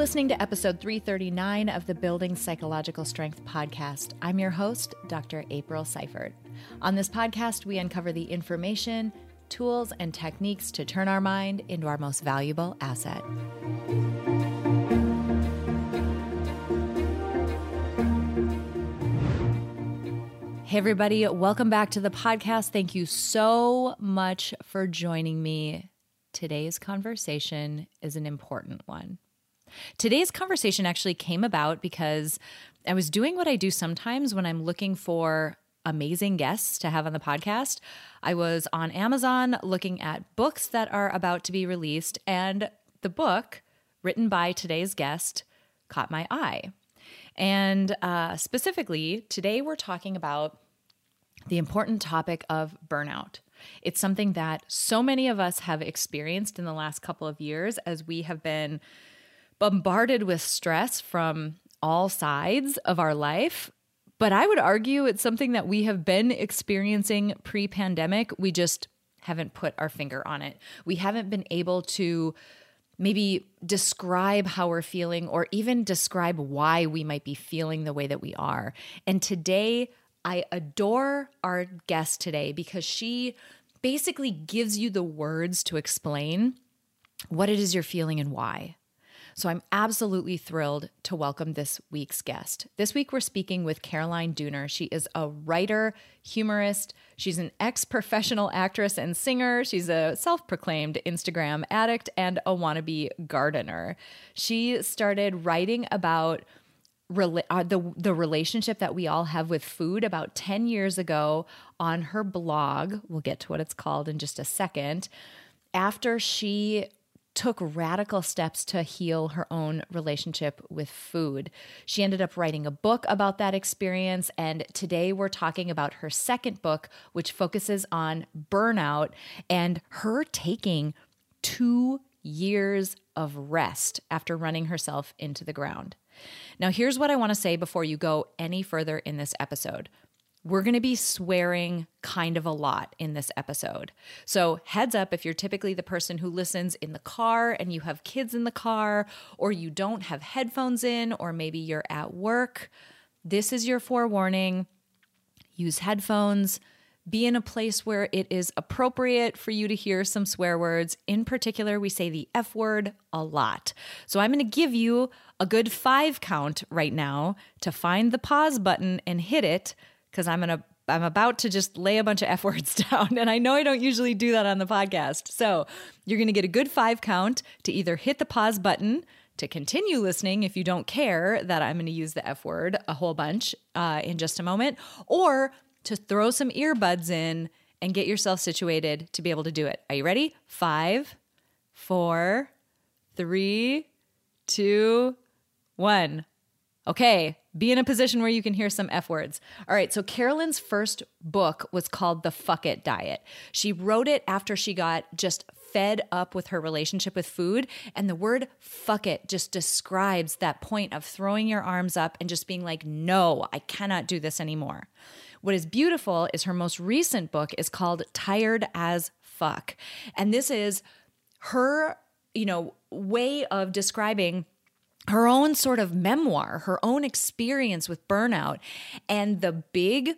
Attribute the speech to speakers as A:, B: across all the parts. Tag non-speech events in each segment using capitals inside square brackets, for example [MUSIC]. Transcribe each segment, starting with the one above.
A: listening to episode 339 of the Building Psychological Strength podcast. I'm your host, Dr. April Seifert. On this podcast, we uncover the information, tools, and techniques to turn our mind into our most valuable asset. Hey, everybody, welcome back to the podcast. Thank you so much for joining me. Today's conversation is an important one. Today's conversation actually came about because I was doing what I do sometimes when I'm looking for amazing guests to have on the podcast. I was on Amazon looking at books that are about to be released, and the book written by today's guest caught my eye. And uh, specifically, today we're talking about the important topic of burnout. It's something that so many of us have experienced in the last couple of years as we have been bombarded with stress from all sides of our life. But I would argue it's something that we have been experiencing pre pandemic. We just haven't put our finger on it. We haven't been able to maybe describe how we're feeling or even describe why we might be feeling the way that we are. And today, I adore our guest today because she basically gives you the words to explain what it is you're feeling and why. So I'm absolutely thrilled to welcome this week's guest. This week we're speaking with Caroline Dooner. She is a writer, humorist, she's an ex professional actress and singer, she's a self proclaimed Instagram addict, and a wannabe gardener. She started writing about uh, the the relationship that we all have with food about 10 years ago on her blog we'll get to what it's called in just a second after she took radical steps to heal her own relationship with food. She ended up writing a book about that experience. And today we're talking about her second book, which focuses on burnout and her taking two years of rest after running herself into the ground. Now, here's what I want to say before you go any further in this episode. We're going to be swearing kind of a lot in this episode. So, heads up if you're typically the person who listens in the car and you have kids in the car, or you don't have headphones in, or maybe you're at work, this is your forewarning. Use headphones. Be in a place where it is appropriate for you to hear some swear words. In particular, we say the F word a lot. So, I'm going to give you a good five count right now to find the pause button and hit it because I'm gonna I'm about to just lay a bunch of F words [LAUGHS] down. And I know I don't usually do that on the podcast. So you're gonna get a good five count to either hit the pause button to continue listening if you don't care that I'm gonna use the F word a whole bunch uh, in just a moment, or to throw some earbuds in and get yourself situated to be able to do it. Are you ready? Five, four, three, two, one. Okay, be in a position where you can hear some F words. All right, so Carolyn's first book was called The Fuck It Diet. She wrote it after she got just fed up with her relationship with food. And the word fuck it just describes that point of throwing your arms up and just being like, no, I cannot do this anymore. What is beautiful is her most recent book is called Tired as Fuck. And this is her, you know, way of describing her own sort of memoir, her own experience with burnout, and the big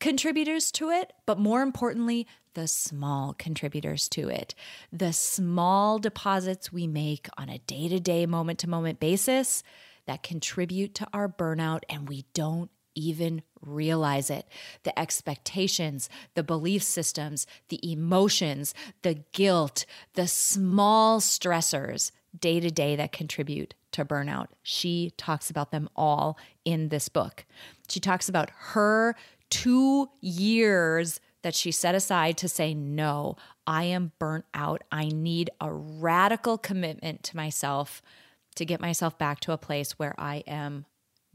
A: contributors to it, but more importantly, the small contributors to it. The small deposits we make on a day to day, moment to moment basis that contribute to our burnout, and we don't even realize it. The expectations, the belief systems, the emotions, the guilt, the small stressors day to day that contribute to burnout. She talks about them all in this book. She talks about her two years that she set aside to say, No, I am burnt out. I need a radical commitment to myself to get myself back to a place where I am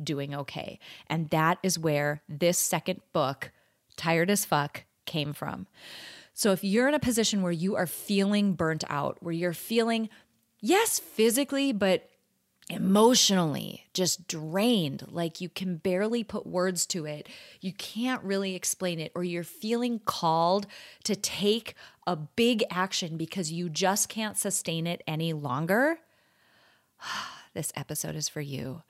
A: doing okay. And that is where this second book, Tired as Fuck, came from. So if you're in a position where you are feeling burnt out, where you're feeling, yes, physically, but emotionally just drained, like you can barely put words to it, you can't really explain it, or you're feeling called to take a big action because you just can't sustain it any longer, [SIGHS] this episode is for you.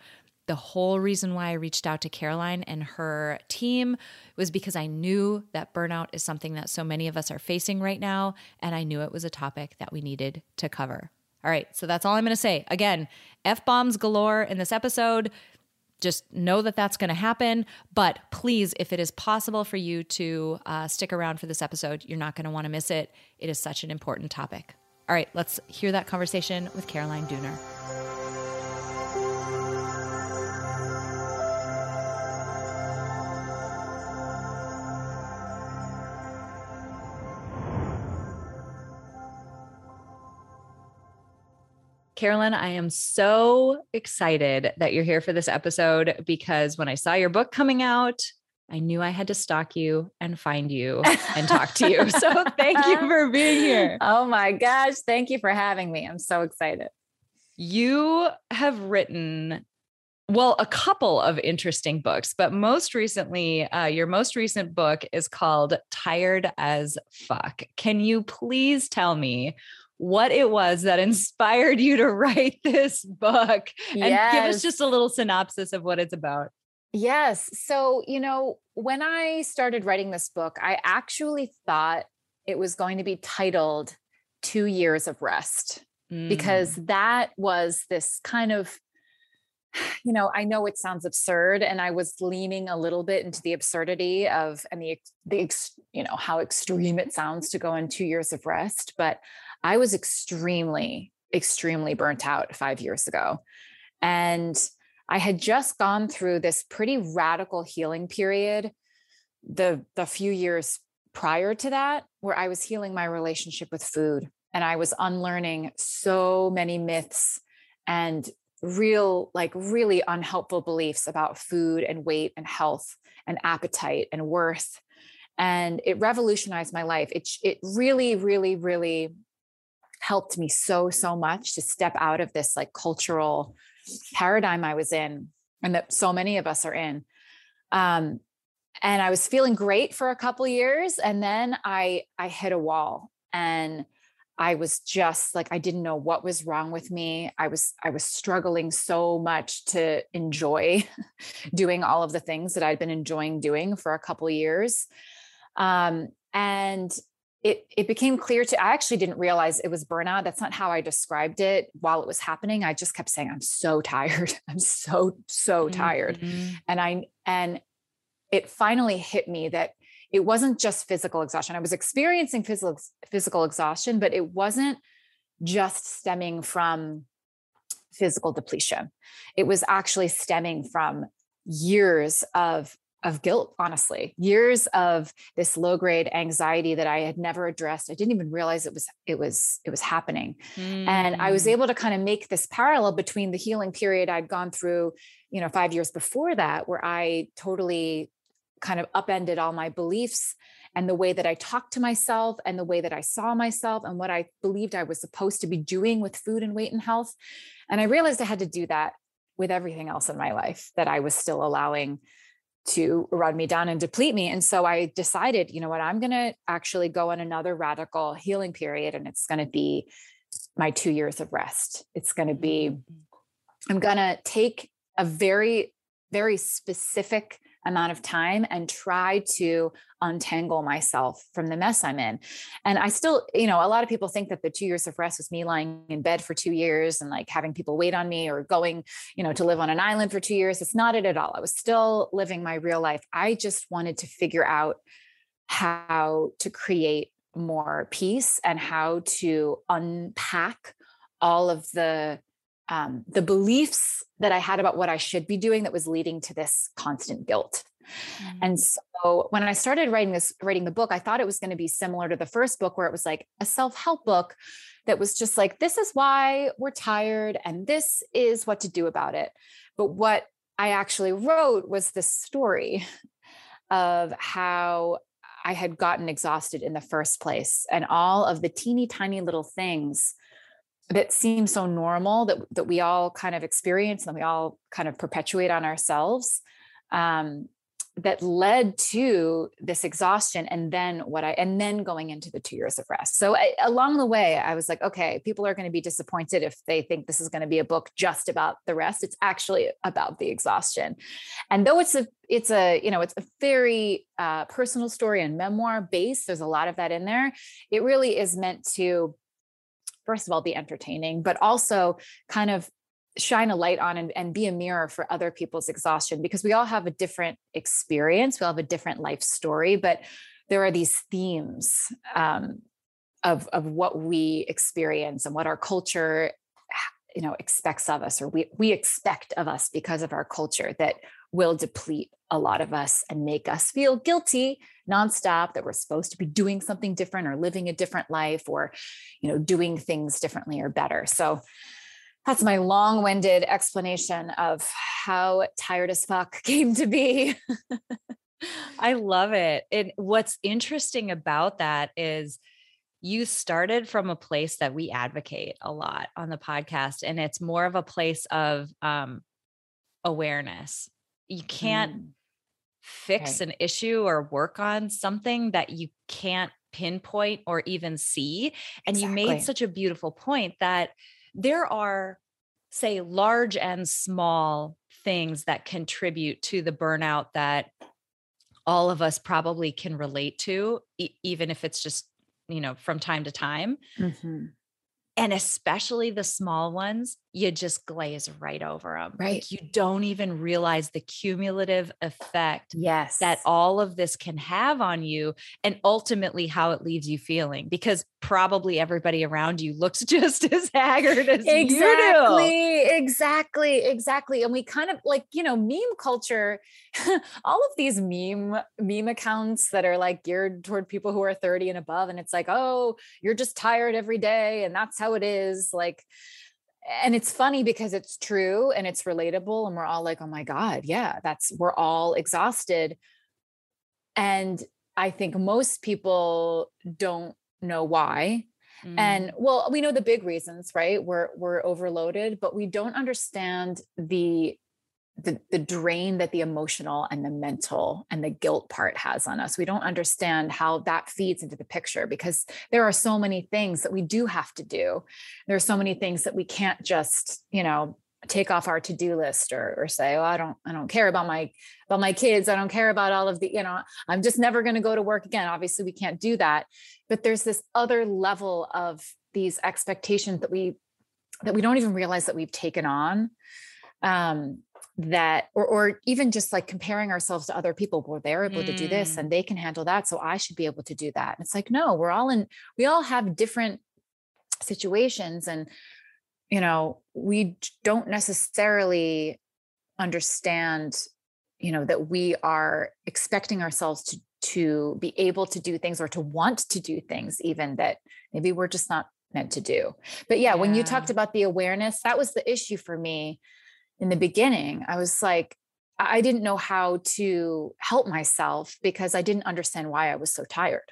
A: The whole reason why I reached out to Caroline and her team was because I knew that burnout is something that so many of us are facing right now. And I knew it was a topic that we needed to cover. All right, so that's all I'm going to say. Again, F bombs galore in this episode. Just know that that's going to happen. But please, if it is possible for you to uh, stick around for this episode, you're not going to want to miss it. It is such an important topic. All right, let's hear that conversation with Caroline Dooner. Carolyn, I am so excited that you're here for this episode because when I saw your book coming out, I knew I had to stalk you and find you and talk to you. So [LAUGHS] thank you for being here.
B: Oh my gosh. Thank you for having me. I'm so excited.
A: You have written, well, a couple of interesting books, but most recently, uh, your most recent book is called Tired as Fuck. Can you please tell me what it was that [LAUGHS] inspired you to write this book and yes. give us just a little synopsis of what it's about.
B: Yes. So, you know, when I started writing this book, I actually thought it was going to be titled Two Years of Rest mm. because that was this kind of you know, I know it sounds absurd, and I was leaning a little bit into the absurdity of and the the you know how extreme it sounds to go on two years of rest. But I was extremely, extremely burnt out five years ago. And I had just gone through this pretty radical healing period the the few years prior to that where I was healing my relationship with food and I was unlearning so many myths and real like really unhelpful beliefs about food and weight and health and appetite and worth and it revolutionized my life it it really really really helped me so so much to step out of this like cultural paradigm I was in and that so many of us are in. Um, and I was feeling great for a couple years and then I I hit a wall and I was just like I didn't know what was wrong with me. I was I was struggling so much to enjoy [LAUGHS] doing all of the things that I'd been enjoying doing for a couple years. Um, and it it became clear to I actually didn't realize it was burnout. That's not how I described it while it was happening. I just kept saying I'm so tired. [LAUGHS] I'm so so tired. Mm-hmm. And I and it finally hit me that it wasn't just physical exhaustion. I was experiencing physical physical exhaustion, but it wasn't just stemming from physical depletion. It was actually stemming from years of of guilt honestly years of this low grade anxiety that i had never addressed i didn't even realize it was it was it was happening mm. and i was mm. able to kind of make this parallel between the healing period i'd gone through you know 5 years before that where i totally kind of upended all my beliefs and the way that I talked to myself and the way that I saw myself and what I believed I was supposed to be doing with food and weight and health. And I realized I had to do that with everything else in my life that I was still allowing to run me down and deplete me. And so I decided, you know what, I'm going to actually go on another radical healing period. And it's going to be my two years of rest. It's going to be, mm-hmm. I'm going to take a very, very specific amount of time and try to untangle myself from the mess I'm in. And I still, you know, a lot of people think that the two years of rest was me lying in bed for two years and like having people wait on me or going, you know, to live on an island for two years. It's not it at all. I was still living my real life. I just wanted to figure out how to create more peace and how to unpack all of the um, the beliefs that I had about what I should be doing that was leading to this constant guilt. Mm-hmm. And so when I started writing this, writing the book, I thought it was going to be similar to the first book, where it was like a self help book that was just like, this is why we're tired and this is what to do about it. But what I actually wrote was the story of how I had gotten exhausted in the first place and all of the teeny tiny little things that seem so normal that that we all kind of experience and we all kind of perpetuate on ourselves um, that led to this exhaustion and then what i and then going into the two years of rest. So I, along the way i was like okay people are going to be disappointed if they think this is going to be a book just about the rest. It's actually about the exhaustion. And though it's a it's a you know it's a very uh, personal story and memoir based there's a lot of that in there it really is meant to first of all be entertaining but also kind of shine a light on and, and be a mirror for other people's exhaustion because we all have a different experience we all have a different life story but there are these themes um, of of what we experience and what our culture you know expects of us or we we expect of us because of our culture that will deplete a lot of us and make us feel guilty nonstop that we're supposed to be doing something different or living a different life or you know doing things differently or better so that's my long-winded explanation of how tired as fuck [LAUGHS] came to be.
A: I love it. And what's interesting about that is you started from a place that we advocate a lot on the podcast, and it's more of a place of um, awareness. You can't mm. fix okay. an issue or work on something that you can't pinpoint or even see. And exactly. you made such a beautiful point that there are, say, large and small things that contribute to the burnout that all of us probably can relate to, e- even if it's just, you know, from time to time. Mm-hmm and especially the small ones, you just glaze right over them.
B: Right.
A: Like you don't even realize the cumulative effect
B: yes.
A: that all of this can have on you and ultimately how it leaves you feeling because probably everybody around you looks [LAUGHS] just as haggard as you.
B: exactly, Exactly. Exactly. And we kind of like, you know, meme culture, [LAUGHS] all of these meme meme accounts that are like geared toward people who are 30 and above and it's like, "Oh, you're just tired every day and that's how it is like and it's funny because it's true and it's relatable and we're all like oh my god yeah that's we're all exhausted. And i think most people don't know why. Mm. and well we know the big reasons right? We're we're overloaded but we don't understand the the, the drain that the emotional and the mental and the guilt part has on us. We don't understand how that feeds into the picture because there are so many things that we do have to do. There are so many things that we can't just, you know, take off our to-do list or, or say, oh, I don't, I don't care about my, about my kids. I don't care about all of the, you know, I'm just never going to go to work again. Obviously we can't do that, but there's this other level of these expectations that we, that we don't even realize that we've taken on. Um, that or or even just like comparing ourselves to other people well they're able mm. to do this mm. and they can handle that so i should be able to do that and it's like no we're all in we all have different situations and you know we don't necessarily understand you know that we are expecting ourselves to to be able to do things or to want to do things even that maybe we're just not meant to do but yeah, yeah. when you talked about the awareness that was the issue for me in the beginning, I was like, I didn't know how to help myself because I didn't understand why I was so tired.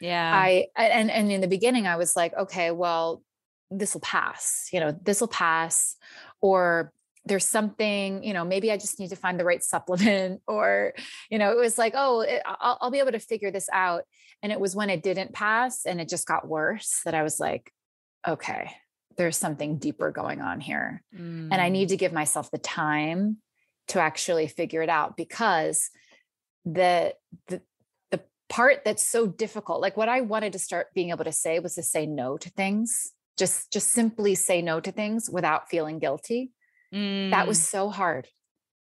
A: Yeah.
B: I and and in the beginning I was like, okay, well, this will pass. You know, this will pass or there's something, you know, maybe I just need to find the right supplement [LAUGHS] or you know, it was like, oh, eh, it, I'll, I'll be able to figure this out. And it was when it didn't pass and it just got worse that I was like, okay, there's something deeper going on here. Mm. And I need to mm. give myself the time to actually figure it out because the, the, the part that's so difficult, like what I wanted to start being able to say was to say no to things, just, just simply say no to things without feeling guilty. Mm. That was mm. so hard.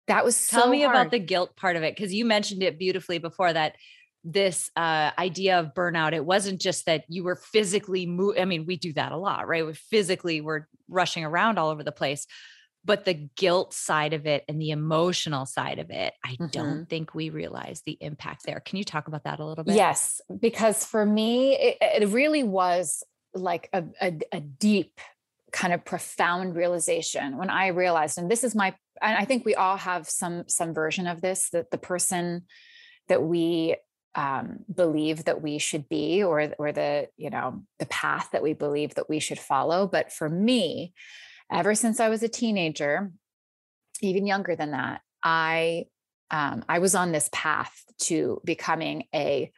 B: That was
A: Tell me
B: hard.
A: about the guilt part of it. Cause you mentioned it beautifully before that this uh, idea of burnout. It wasn't just that you were physically mo- i mean we do that a lot right? We physically we're rushing around all over the place but the guilt side of it and the emotional side of it i mm-hmm. don't think we realize the impact there. Can you talk about that a little bit?
B: Yes because for me it, it really was like a, a, a deep kind of profound realization when i realized and this is my and i think we all have some some version of this that the person that we um, believe that we should be or or the you know the path that we believe that we should follow. But for me ever since i was a teenager even younger than that i um, I was on this path to becoming a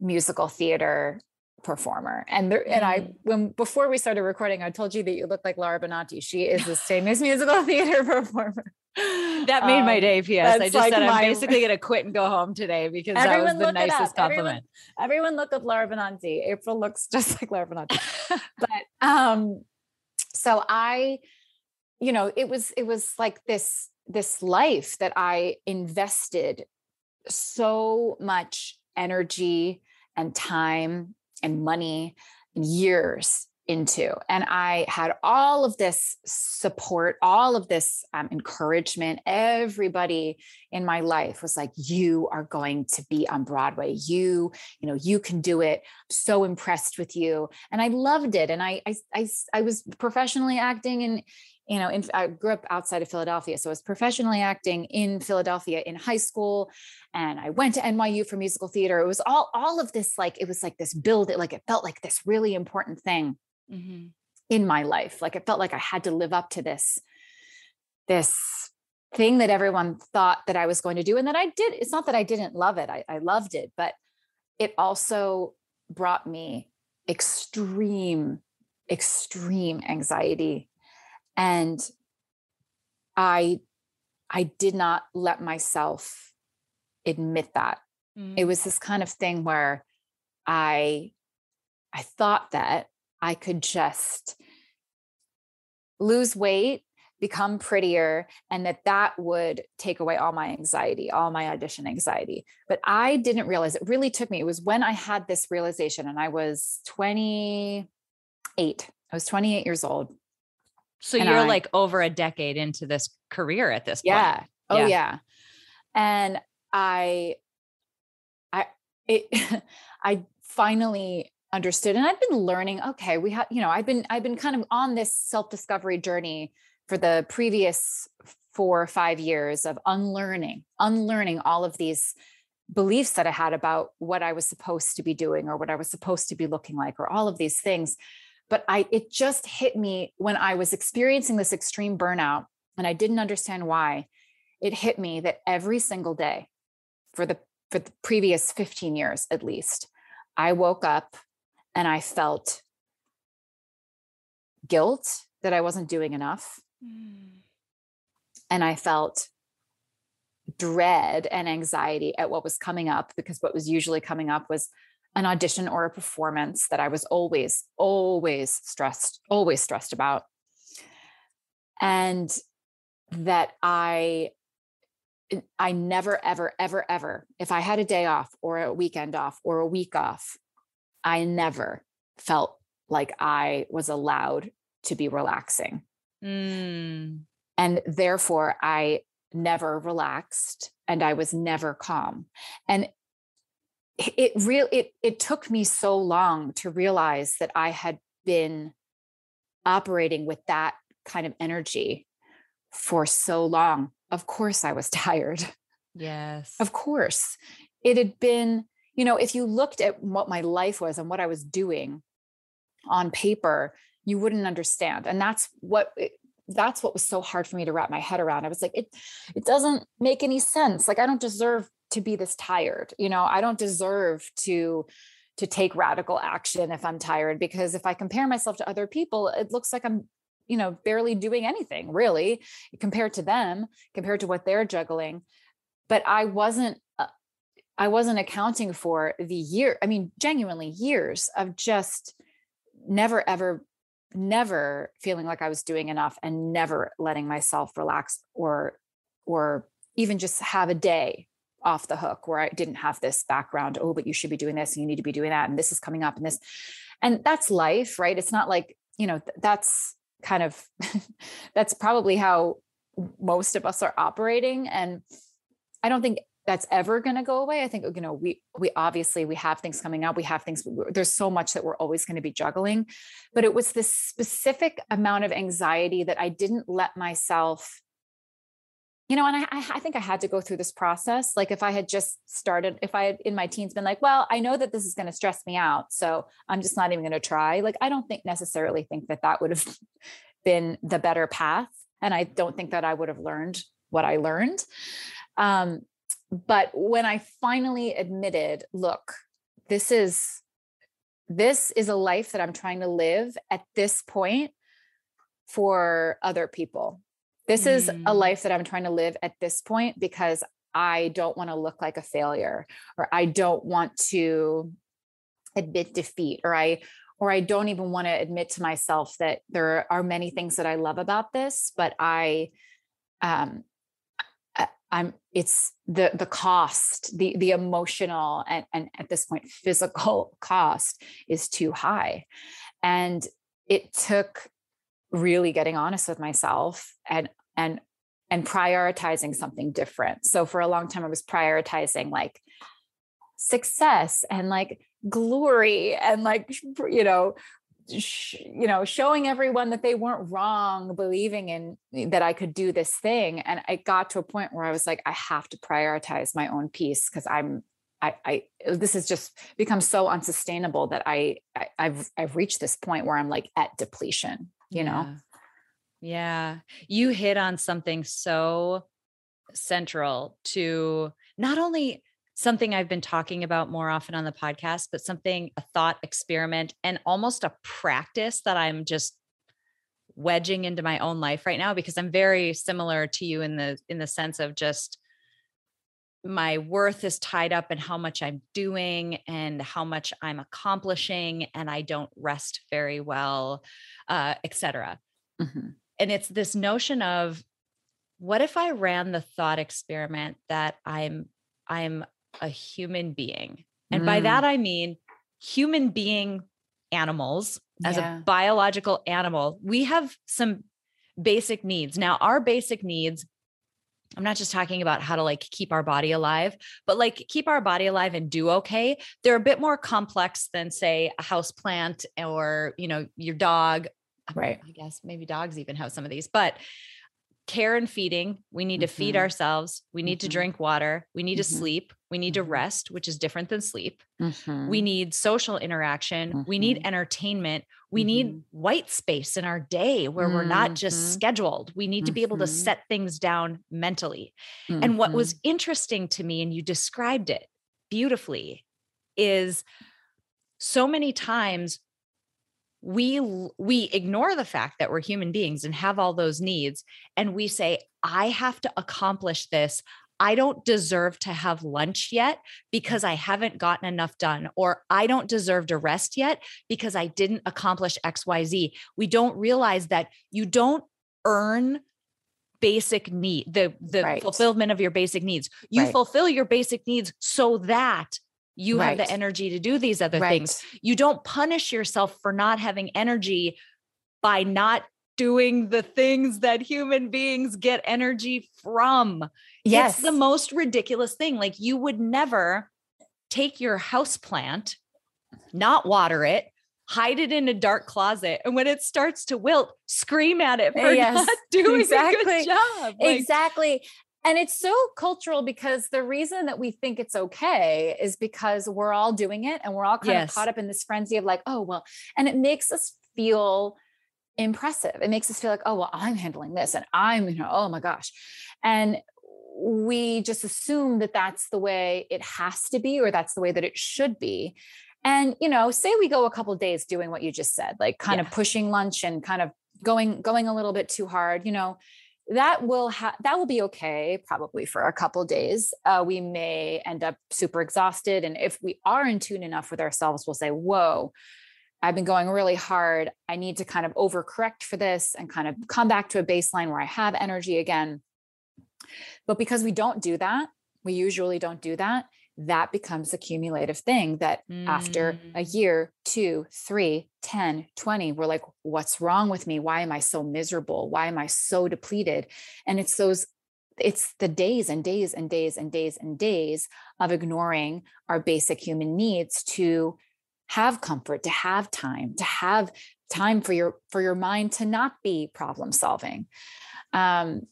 B: musical theater performer. And there, and I mm. when before we started recording, I told you that you look like Laura Benanti. She is the famous musical [LAUGHS] theater performer.
A: That made um, my day. P.S. I just like said I'm basically going to quit and go home today because that was the nicest compliment.
B: Everyone, everyone look up Laura Benanti. April looks [LAUGHS] just like Laura Benanti. [LAUGHS] but um, so I, you know, it was it was like this this life that I invested so much energy and time and money years into. And I had all of this support, all of this um, encouragement. Everybody in my life was like, "You are going to be on Broadway. You, you know, you can do it." So impressed with you, and I loved it. And I, I, I, I was professionally acting in you know, in, I grew up outside of Philadelphia. So I was professionally acting in Philadelphia in high school. And I went to NYU for musical theater. It was all, all of this, like, it was like this build, it like it felt like this really important thing mm-hmm. in my life. Like it felt like I had to live up to this, this thing that everyone thought that I was going to do. And that I did. It's not that I didn't love it. I, I loved it, but it also brought me extreme, extreme anxiety and i i did not let myself admit that. Mm. it was this kind of thing where i i thought that i could just lose weight become prettier and that that would take away all my anxiety all my audition anxiety. But i didn't realize it really took me it was when i had this realization and i was 28 i was 28 years old
A: so and you're I, like over a decade into this career at this
B: yeah. point. Oh yeah. Oh yeah. And I I it [LAUGHS] I finally understood and I've been learning okay we have you know I've been I've been kind of on this self-discovery journey for the previous 4 or 5 years of unlearning unlearning all of these beliefs that I had about what I was supposed to be doing or what I was supposed to be looking like or all of these things but I it just hit me when I was experiencing this extreme burnout and I didn't understand why. It hit me that every single day for the for the previous 15 years at least, I woke up and I felt guilt that I wasn't doing enough. Mm. And I felt dread and anxiety at what was coming up because what was usually coming up was an audition or a performance that I was always, always stressed, always stressed about. And that I I never, ever, ever, ever, if I had a day off or a weekend off or a week off, I never felt like I was allowed to be relaxing. Mm. And therefore, I never relaxed and I was never calm. And it real it it took me so long to realize that I had been operating with that kind of energy for so long. Of course I was [LAUGHS] tired.
A: Yes.
B: Of course. It had been, you know, if you looked at what my life was and what I was doing on paper, you wouldn't understand. And that's what that's what was so hard for me to wrap my head around. I was like, it it doesn't make any sense. Like I don't deserve to be this tired you know? I don't deserve to to take radical action if i'm tired because if i compare myself to other people it looks like i'm you know barely doing anything really compared to them compared to what they're juggling. But i wasn't uh, i wasn't accounting for the year i mean genuinely years of just never ever never feeling like i was doing enough and never letting myself relax or or even just have a day off the hook where I didn't have this background. Oh, but you should be doing this and you need to be doing that. And this is coming up and this. And that's life, right? It's not like, you know, that's kind of, [LAUGHS] that's probably how most of us are operating. And I don't think that's ever going to go away. I think, you know, we, we obviously, we have things coming up. We have things, there's so much that we're always going to be juggling, but it was this specific amount of anxiety that I didn't let myself you know, and I, I think I had to go through this process. Like if I had just started, if I had in my teens been like, well, I know that this is going to stress me out, so I'm just not even going to try. Like I don't think necessarily think that that would have [LAUGHS] been the better path, and I don't think that I would have learned what I learned. Um, but when I finally admitted, look, this is this is a life that I'm trying to live at this point for other people. This mm. is a mm. life that I'm trying to live at this point because I don't want to look like a failure or I don't want to admit defeat or I or I don't even want to admit to myself that there are many things that I love about this but I um I'm it's the the cost the the emotional and and at this point physical [LAUGHS] cost is too high and it took really getting honest with myself and and and prioritizing something different. So for a long time I was prioritizing like success and like glory and like you know you know showing everyone that they weren't wrong believing in eh, that I could do this thing and I got to a point where I was like I have to prioritize my own peace because I'm I, I this has just become so unsustainable that I, I have I've reached this point where I'm like at depletion, you
A: yeah.
B: know.
A: Yeah. You hit on something so central to not only something I've been talking about more often on the podcast, but something, a thought experiment and almost a practice that I'm just wedging into my own life right now because I'm very similar to you in the in the sense of just my worth is tied up in how much I'm doing and how much I'm accomplishing and I don't rest very well uh etc. Mm-hmm. And it's this notion of what if I ran the thought experiment that I'm I'm a human being. And mm. by that, I mean human being animals as yeah. a biological animal. We have some basic needs. Now, our basic needs, I'm not just talking about how to like keep our body alive, but like keep our body alive and do okay. They're a bit more complex than say a house plant or, you know, your dog.
B: Right.
A: I guess maybe dogs even have some of these, but care and feeding. We need mm-hmm. to feed mm-hmm. ourselves. We need mm-hmm. to drink water. We need mm-hmm. to sleep. We need to mm-hmm. rest, which is different than sleep. We mm-hmm. need social interaction. We need entertainment. We need white space in our day where we're not just scheduled. We need to be able to set things down mentally. And what was interesting to me, and you described it beautifully, is so many times we we ignore the fact that we're human beings and have all those needs and we say i have to accomplish this I don't deserve to have lunch yet because I haven't gotten enough done, or I don't deserve to rest yet because I didn't accomplish XYZ. We don't realize that you don't earn basic need the the right. fulfillment of your basic needs you right. fulfill your basic needs so that you right. have the energy to do these other right. things. You don't punish yourself for not having energy by not doing the things that human beings get energy from. Yes. It's the most ridiculous thing. Like you would never take your house plant, not water it, hide it in a dark closet, and when it starts to wilt, scream at it for [LAUGHS] yes, not doing exactly. a good job.
B: Like, exactly. And it's so cultural because the reason that we think it's okay is because we're all doing it and we're all kind yes. of caught up in this frenzy of like, oh, well, and it makes us feel impressive. It makes us feel like, oh, well, I'm handling this and I'm, you know, oh my gosh. And we just assume that that's the way it has to be or that's the way that it should be. And, you know, say we go a couple days doing what you just said, like kind yeah. of pushing lunch and kind of going going a little bit too hard, you know, that will have that will be okay probably for a couple days. Uh, we may end up super exhausted and if we are in tune enough with ourselves we'll say whoa i've been going really hard. I need to kind of overcorrect for this and kind of come back to a baseline where i have energy again. But because we don't do that we usually don't do that that becomes a cumulative thing that mm. after a mm. year, two, three, 10, 20, we're like, what's wrong with me? Why am I so miserable? Why am I so depleted? And it's those, it's the days and days and days and days and days of ignoring our basic human needs to have comfort, to have time, to have time for your for your mind to not be problem solving. Um,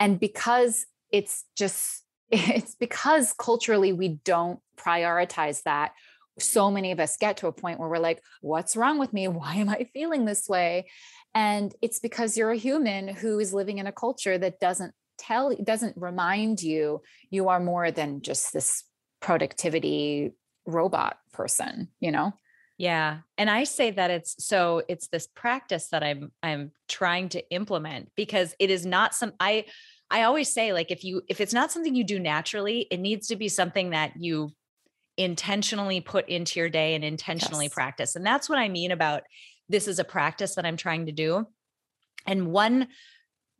B: and because it's just it's because culturally we don't prioritize that. So many of us get to a point where we're like what's wrong with me? [LAUGHS] Why am i feeling this way? And it's because you're a human who is living in a culture that doesn't tell doesn't remind you you are more than just this productivity robot person you know?
A: Yeah. And I say that it's so it's this practice that I'm I'm trying to implement because it is not some I I always say like if you if it's not something you do naturally, it needs to be something that you intentionally put into your day and intentionally yes. practice. And that's what I mean about this is a practice that I'm trying to do. And one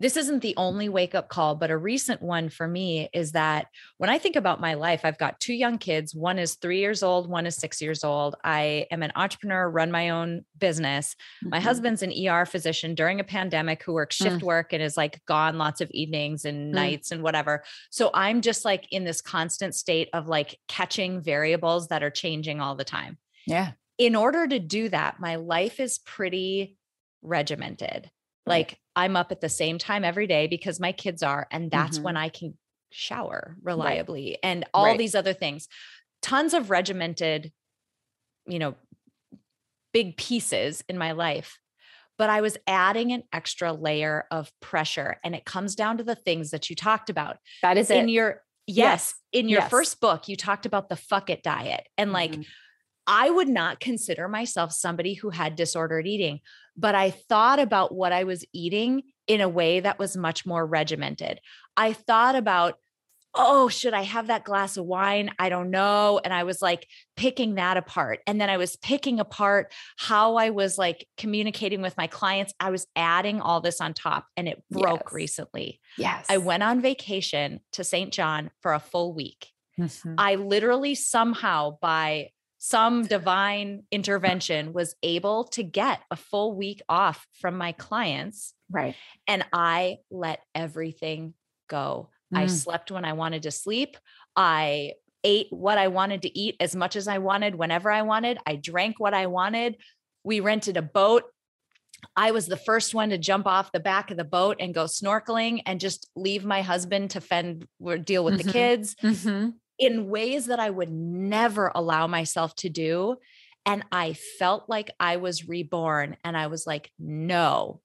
A: this isn't the only wake up call, but a recent one for me is that when I think about my life, I've got two young kids. One is three years old, one is six years old. I am an entrepreneur, run my own business. Mm-hmm. My husband's an ER physician during a pandemic who works shift mm. work and is like gone lots of evenings and mm. nights and whatever. So I'm just like in this constant state of like catching variables that are changing all the time.
B: Yeah.
A: In order to do that, my life is pretty regimented. Like I'm up at the same time every day because my kids are, and that's mm-hmm. when I can shower reliably right. and all right. these other things. Tons of regimented, you know, big pieces in my life. But I was adding an extra layer of pressure. And it comes down to the things that you talked about.
B: That is
A: in
B: it.
A: your yes, yes. in your yes. first book, you talked about the fuck it diet. And like mm-hmm. I would not consider myself somebody who had disordered eating, but I thought about what I was eating in a way that was much more regimented. I thought about, oh, should I have that glass of wine? I don't know. And I was like picking that apart. And then I was picking apart how I was like communicating with my clients. I was adding all this on top and it broke yes. recently.
B: Yes.
A: I went on vacation to St. John for a full week. Mm-hmm. I literally somehow by some divine intervention was able to get a full week off from my clients.
B: Right.
A: And I let everything go. Mm. I slept when I wanted to sleep. I ate what I wanted to eat as much as I wanted, whenever I wanted. I drank what I wanted. We rented a boat. I was the first one to jump off the back of the boat and go snorkeling and just leave my husband to fend or deal with mm-hmm. the kids. Mm-hmm in ways that I would never allow myself to do. And I felt like I was reborn. And I was like, no.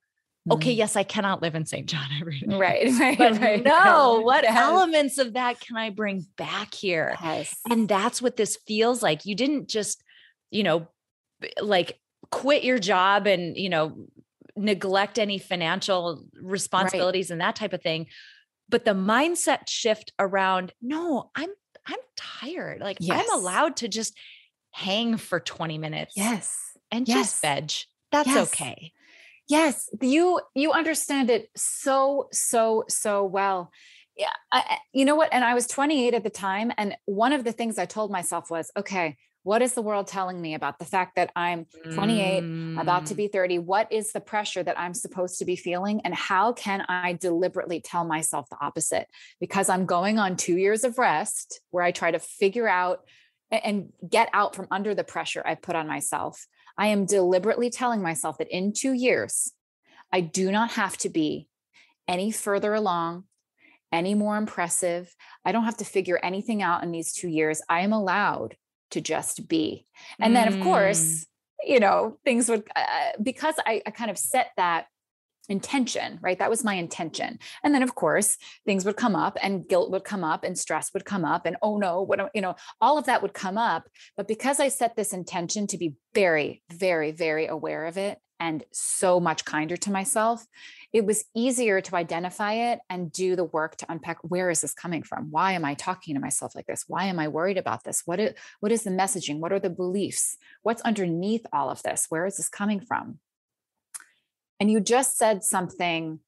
A: Okay, mm-hmm. yes, I cannot live in St. John [LAUGHS] every day.
B: Right, [LAUGHS] right,
A: but
B: right.
A: No, what yes. elements of that can I bring back here? Yes. And that's what this feels like. You didn't just, you know, like quit your job and, you know, neglect any financial responsibilities and that type of thing. But the mindset shift around, no, I'm I'm tired. Like yes. I'm allowed to just hang for 20 minutes.
B: Yes.
A: And
B: yes.
A: just veg. That's yes. okay.
B: Yes. You you understand it so, so, so well. Yeah. I, you know what? And I was 28 at the time. And one of the things I told myself was, okay, what is the world telling me about the fact that I'm 28, mm. about to mm. be 30? What is the pressure that I'm supposed to be feeling? And how can I deliberately tell myself the opposite? Because I'm going on two years of rest where I try to figure out and get out from under the pressure I put on myself. I am deliberately telling myself that in two years, I do not have to be any further along, any more impressive. I don't have to figure anything out in these two years. I am allowed to just be. And then, of course, mm. you know, things would, uh, because I, I kind of set that intention, right? That was my intention. And then, of course, things would come up and guilt would come up and stress would come up and, oh no, what, you know, all of that would come up. But because I set this intention to be very, very, very aware of it and so much kinder to myself, it was easier to identify it and do the work to unpack where is this coming from? Why am I talking to myself like this? Why am I worried about this? What is, what is the messaging? What are the beliefs? What's underneath all of this? Where is this coming from? And you just said something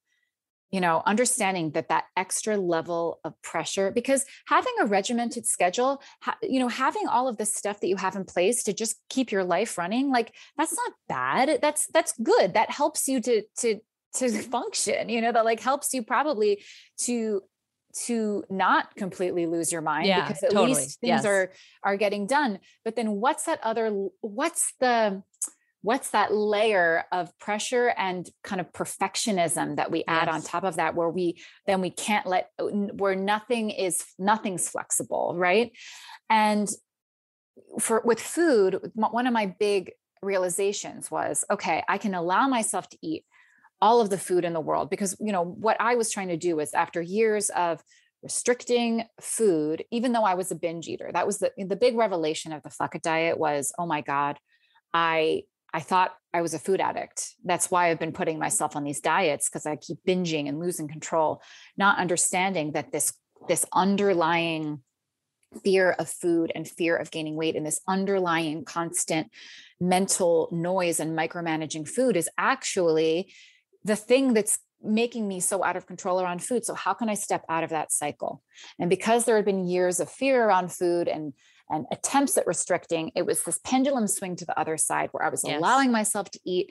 B: you know understanding that that extra level of pressure because having a regimented schedule ha- you know having all of the stuff that you have in place to just keep your life running like that's not bad that's that's good that helps you to to to [LAUGHS] function you know that like helps you probably to to not completely lose your mind
A: yeah,
B: because at
A: totally.
B: least things yes. are are getting done but then what's that other what's the what's that layer of pressure and kind of perfectionism that we add yes. on top of that where we then we can't let uh, where nothing is nothing's flexible right and for with food one of my big realizations was okay i can allow myself to eat all of the food in the world because you know what I was trying to do was after years of restricting food even though I was a binge eater that was the the big revelation of the it diet was oh my god I I thought I was a food addict. That's why I've been putting myself on these diets because I keep binging and losing control, not understanding that this this underlying fear of food and fear of gaining weight and this underlying constant mental noise and micromanaging food is actually the thing that's making me so out of control around food. So how can I step out of that cycle? And because there had been years of fear around food and and attempts at restricting, it was this pendulum swing to the other side where I was yes. allowing myself to eat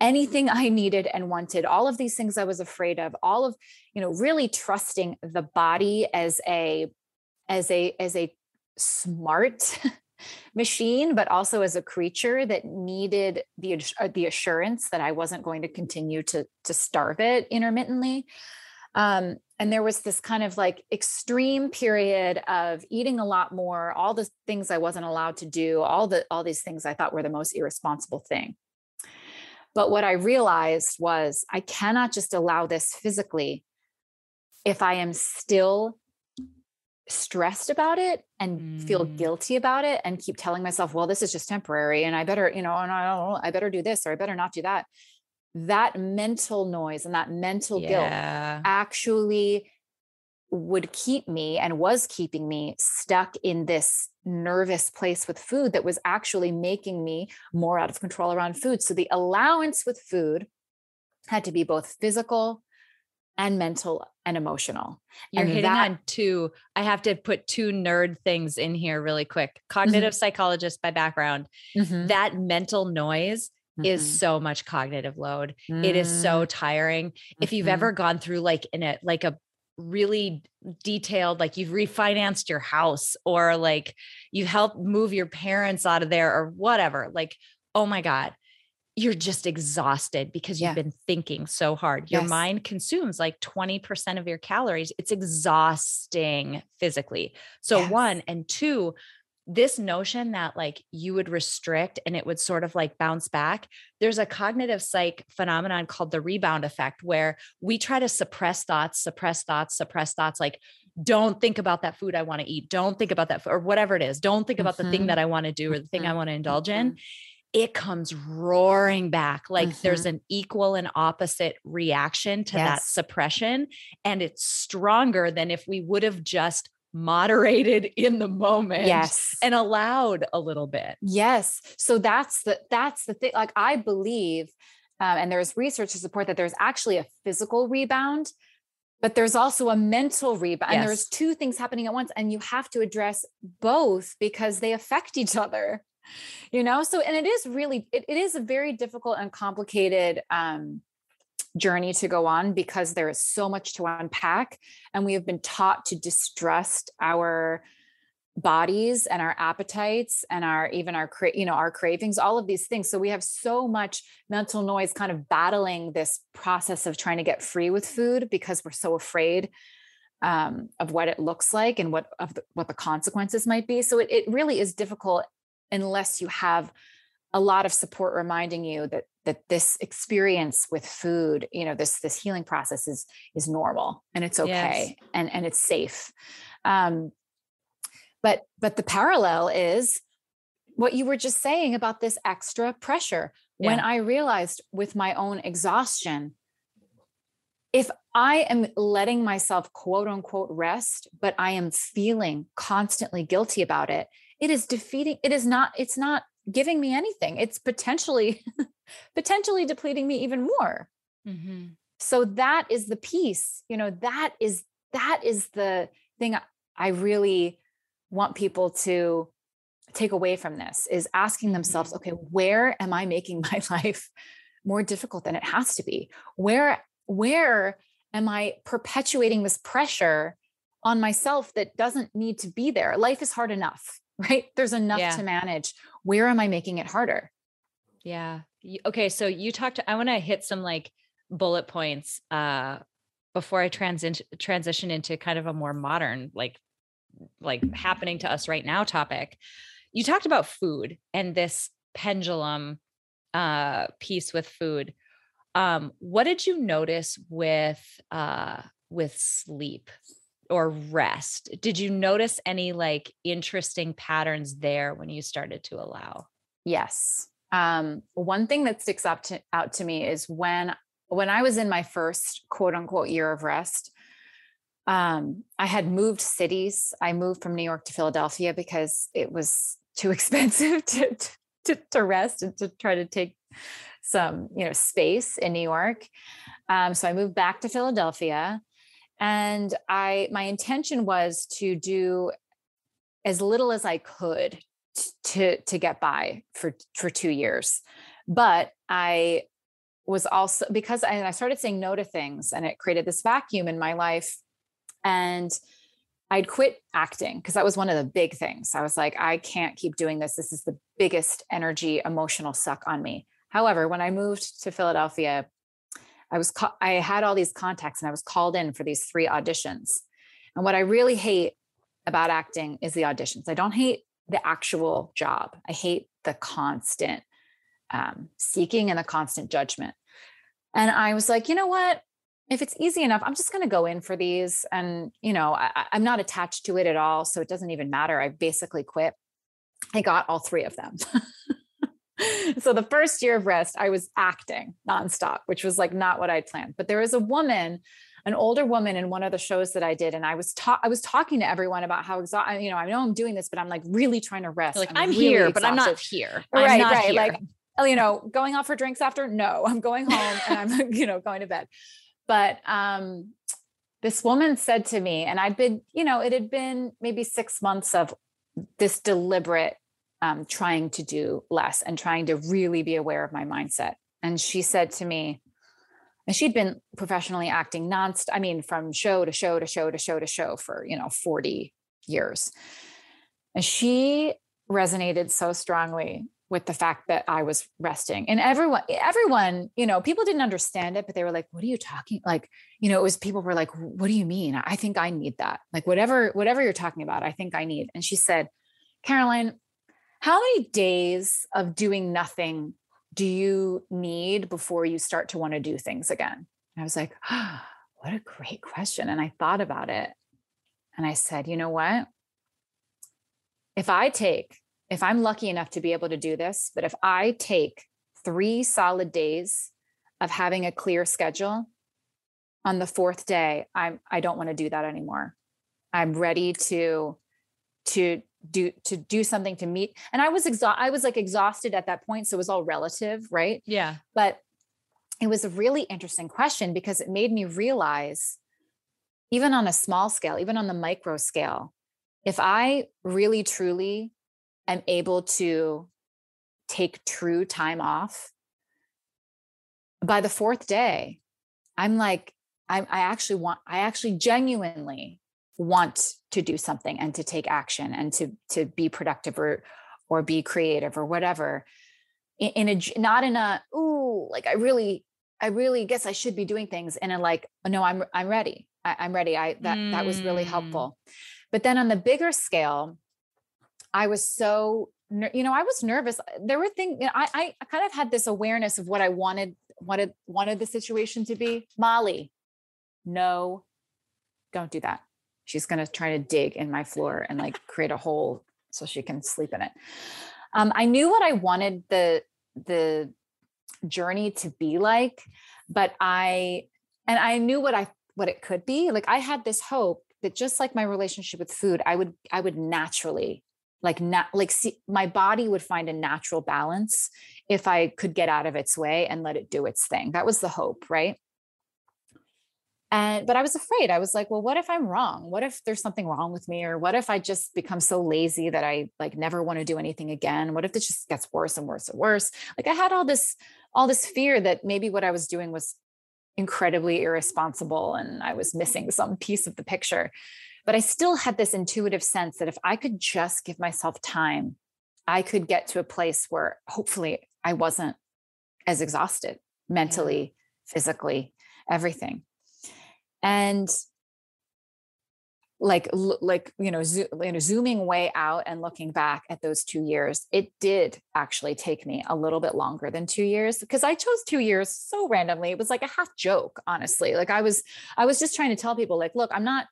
B: anything I needed and wanted, all of these things I was afraid of, all of, you know, really trusting the body as a as a as a smart [LAUGHS] machine but also as a creature that needed the uh, the assurance that I wasn't going to continue to to starve it intermittently. Um, and there was this kind of like extreme period of eating a lot more all the things i wasn't allowed to do all the all these things i thought were the most irresponsible thing. But what i realized was i cannot just allow this physically if i am still stressed about it and mm. feel guilty about it and keep telling myself well this is just temporary and i better you know and i don't know i better do this or i better not do that that mental noise and that mental yeah. guilt actually would keep me and was keeping me stuck in this nervous place with food that was actually making me more out of control around food. So the allowance with food had to be both physical and mental and emotional.
A: You're
B: and
A: hitting that, on two. I have to put two nerd things in here really quick. Cognitive mm-hmm. psychologist by background. Mm-hmm. That mental noise mm-hmm. is so much cognitive load. Mm-hmm. It is so mm. tiring. If you've mm-hmm. ever gone through like in a like a really detailed like you've refinanced your house or like you've helped move your parents out of there or whatever like oh my god you're just exhausted because you've yeah. been thinking so hard. Your yes. mind consumes like 20% of your calories. It's exhausting physically. So, yes. one, and two, this notion that like you would restrict and it would sort of like bounce back there's a cognitive psych phenomenon called the rebound effect where we try to suppress thoughts suppress thoughts suppress thoughts like don't think about that food i want to eat don't think about that food, or whatever it is don't think about mm-hmm. the thing mm-hmm. that i want to do or the thing i mm-hmm. want to indulge in mm-hmm. It comes roaring back like mm-hmm. there's an equal and opposite reaction to yes. that suppression and it's stronger than if we would have just moderated in the moment
B: yes
A: and allowed a little bit
B: yes so that's the that's the thing like i believe um, and there's research to support that there's actually a physical rebound but there's also a mental rebound yes. and there's two things happening at once and you have to address both because they affect each other you know so and it is really it, it is a very difficult and complicated um journey to go on because there is so much to unpack and we have been taught to distrust our bodies and our appetites and our even our you know our cravings all of these things. So we have so much mental noise kind of battling this process of trying to get free with food because we're so afraid um, of what it looks like and what of the, what the consequences might be. So it, it really is difficult unless you have a lot of support reminding you that that this experience with food you know this this healing process is is normal and it's okay yes. and and it's safe um but but the parallel is what you were just saying about this extra pressure yeah. when i realized with my own exhaustion if i am letting myself quote unquote rest but i am feeling constantly guilty about it it is defeating it is not it's not giving me anything. It's potentially [LAUGHS] potentially depleting me even more. Mm-hmm. so that is the piece you know that is that is the thing i really want people to take away from this is asking themselves mm-hmm. okay where am i making [LAUGHS] my life more difficult than it has to be? Where where am i perpetuating this pressure on myself that doesn't need to be there? Life is hard enough right? There's enough yeah. to manage. Where am i making it harder?
A: Yeah. Okay so you talked i want to hit some like bullet points uh before i transition transition into kind of a more modern like like happening to us right now topic. You talked about food and this pendulum uh piece with food. Um, what did you notice with uh, with sleep or rest? Did you notice any like interesting patterns there when you started to allow?
B: Yes. Um, one thing that sticks up to, out to me is when when I was in my first quote unquote year of rest, um, I had moved cities. I moved from New York to Philadelphia because it was too [LAUGHS] expensive to, to, to rest and to try to take some, you know, space in New York. Um, so I moved back to Philadelphia and I, my intention was to do as little as I could to, to get by for, for two years. But I was also because I, I started saying no to things and it created this vacuum in my life and I'd quit acting because that was one of the big things. I was like, I can't keep doing this. This is the biggest energy, emotional suck on me. However, when I moved to Philadelphia, I was ca- I had all these contacts and I was called in for these three auditions. And what I really hate about acting is the auditions. I don't hate the actual job. I hate the constant um, seeking and the constant judgment. And I was like, you know what? if it's easy enough, I'm just going to go in for these. And, you know, I, am not attached to it at all. So it doesn't even matter. I basically quit. I got all three of them. [LAUGHS] [LAUGHS] so the first year of rest, I was acting nonstop, which was like not what I'd planned. But there was a woman, an older woman in one of the shows that I did, and I was ta- I was talking to everyone about how exhausted. You know, I know I'm doing this, but I'm like really trying to rest.
A: Like I'm, I'm really here, exhausted. but I'm not here.
B: I'm right,
A: not
B: right.
A: Here.
B: Like you know, going out for drinks after? No, [LAUGHS] I'm going home and I'm, [LAUGHS] you know, going to bed. But um, this woman said to me, and I'd been, you know, it had been maybe six months of this deliberate um, trying to do less and trying to really be aware of my mindset. And she said to me, and she'd been professionally acting nonstop, I mean, from show to show to show to show to show for, you know, 40 years. And she resonated so strongly with the fact that I was resting. And everyone, everyone, you know, people didn't understand it, but they were like, what are you talking? Like, you know, it was people were like, what do you mean? I think I need that. Like whatever, whatever you're talking about, I think I need. And she said, Caroline, how many days of doing nothing do you need before you start to want to do things again? And I was like, oh, [GASPS] what a great question. And I thought about it. And I said, you know what? If I take if I'm lucky enough to be able to do this, but if I take three solid days of having a clear schedule on the fourth day, I'm I don't want to do that anymore. I'm ready to to do to do something to meet and I was exhausted I was like exhausted at that point so it was all relative, right?
A: Yeah.
B: But it was a really interesting question because it made me realize even on a small scale, even on the micro scale, if I really truly am able to take true time off, by the fourth day, I'm like, I, I actually want, I actually genuinely want to do something and to take action and to to be productive or or be creative or whatever in, in a not in a ooh like i really i really guess i should be doing things and in like no i'm i'm ready I, am ready i that mm. that was really helpful but then on the bigger scale I was so, you know, I was nervous. There were things, you know, I, I kind of had this awareness of what I wanted, wanted, wanted the situation to be. Molly, no, don't do that. She's going to try to dig in my floor and like create a hole so she can sleep in it. Um, I knew what I wanted the, the journey to be like, but I, and I knew what I, what it could be. Like I had this hope that just like my relationship with food, I would, I would naturally like not like see, my body would find a natural balance if i could get out of its way and let it do its thing that was the hope right and but i was afraid. I was like well what if i'm wrong? What if there's something wrong with me? Or what if i just become so lazy that i like never want to do anything again? What if this just gets worse and worse and worse? Like i had all this all this fear that maybe what i was doing was incredibly irresponsible and i was missing some piece of the picture. But I still had this intuitive sense that if I could just give myself time, I could get to a place where hopefully I wasn't as exhausted mentally, yeah. physically, everything. And like like you know, zo- you know zooming way out and looking back at those two years it did actually take me a little bit longer than two years because i chose two years so randomly it was like a half joke honestly like i was i was just trying to tell people like look i'm not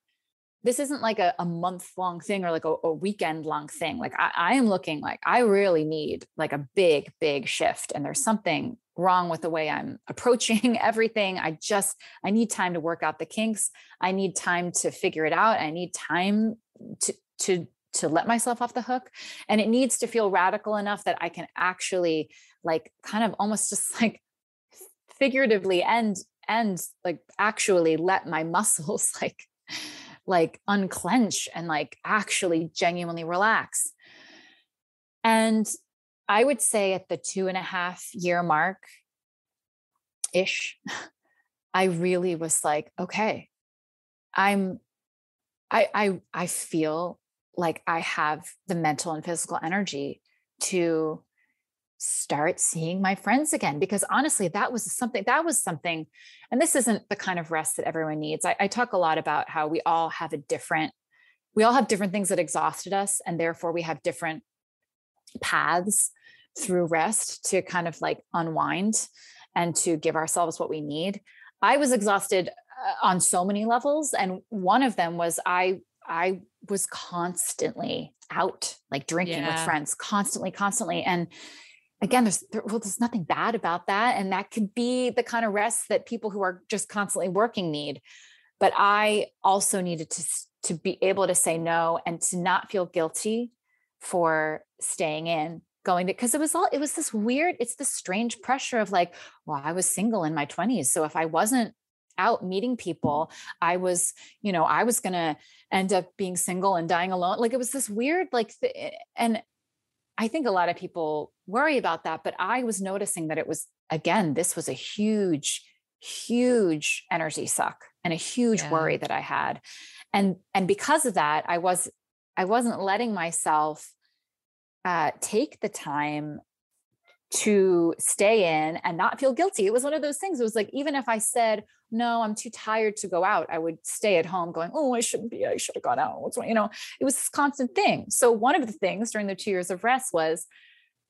B: this isn't like a, a month long thing or like a, a weekend long thing like I, I am looking like i really need like a big big shift and there's something wrong with the way I'm [LAUGHS] approaching everything. I just, I need time to work out the kinks. I need time to figure it out. I need time to, to, to let myself off the hook. And it needs to feel radical enough that I can actually like kind of almost [LAUGHS] just like figuratively and, and like actually let my muscles [LAUGHS] like, like unclench and like actually genuinely relax. And I would say at the two and a half year mark ish, [LAUGHS] I really was like, okay, I'm, I, I, I feel like I have the mental and physical energy to start seeing my friends again. Because honestly that was something that was something and this isn't the kind of rest that everyone needs. I, I, talk a lot about how we all have a different we all have different things that exhausted us and therefore we have different paths through rest to kind of like unwind and to give ourselves what we need. I was exhausted uh, on so many levels and one of them was I I was constantly out like drinking yeah. with friends constantly constantly and again there's there, well there's nothing bad about that and that could be the kind of rest that people who are just constantly working need but I also needed to to be able to say no and to not feel guilty for staying in going to because it was all it was this weird it's this strange pressure of like well i was single in my 20s so if i wasn't out meeting people i was you know i was going to end up being single and dying alone like it was this weird like th- eh, and i think a lot of people worry about that but i was noticing that it was again this was a huge huge energy suck and a huge yeah. worry that i had and and because of that i was i wasn't letting myself uh, take the time to stay in and not feel guilty. It was one of those things. It was like, even if I said, no, I'm too tired to go out, I would stay at home going, oh, I shouldn't be, I should have gone out. What's you know, it was this constant thing. So one of the things during the two years of rest was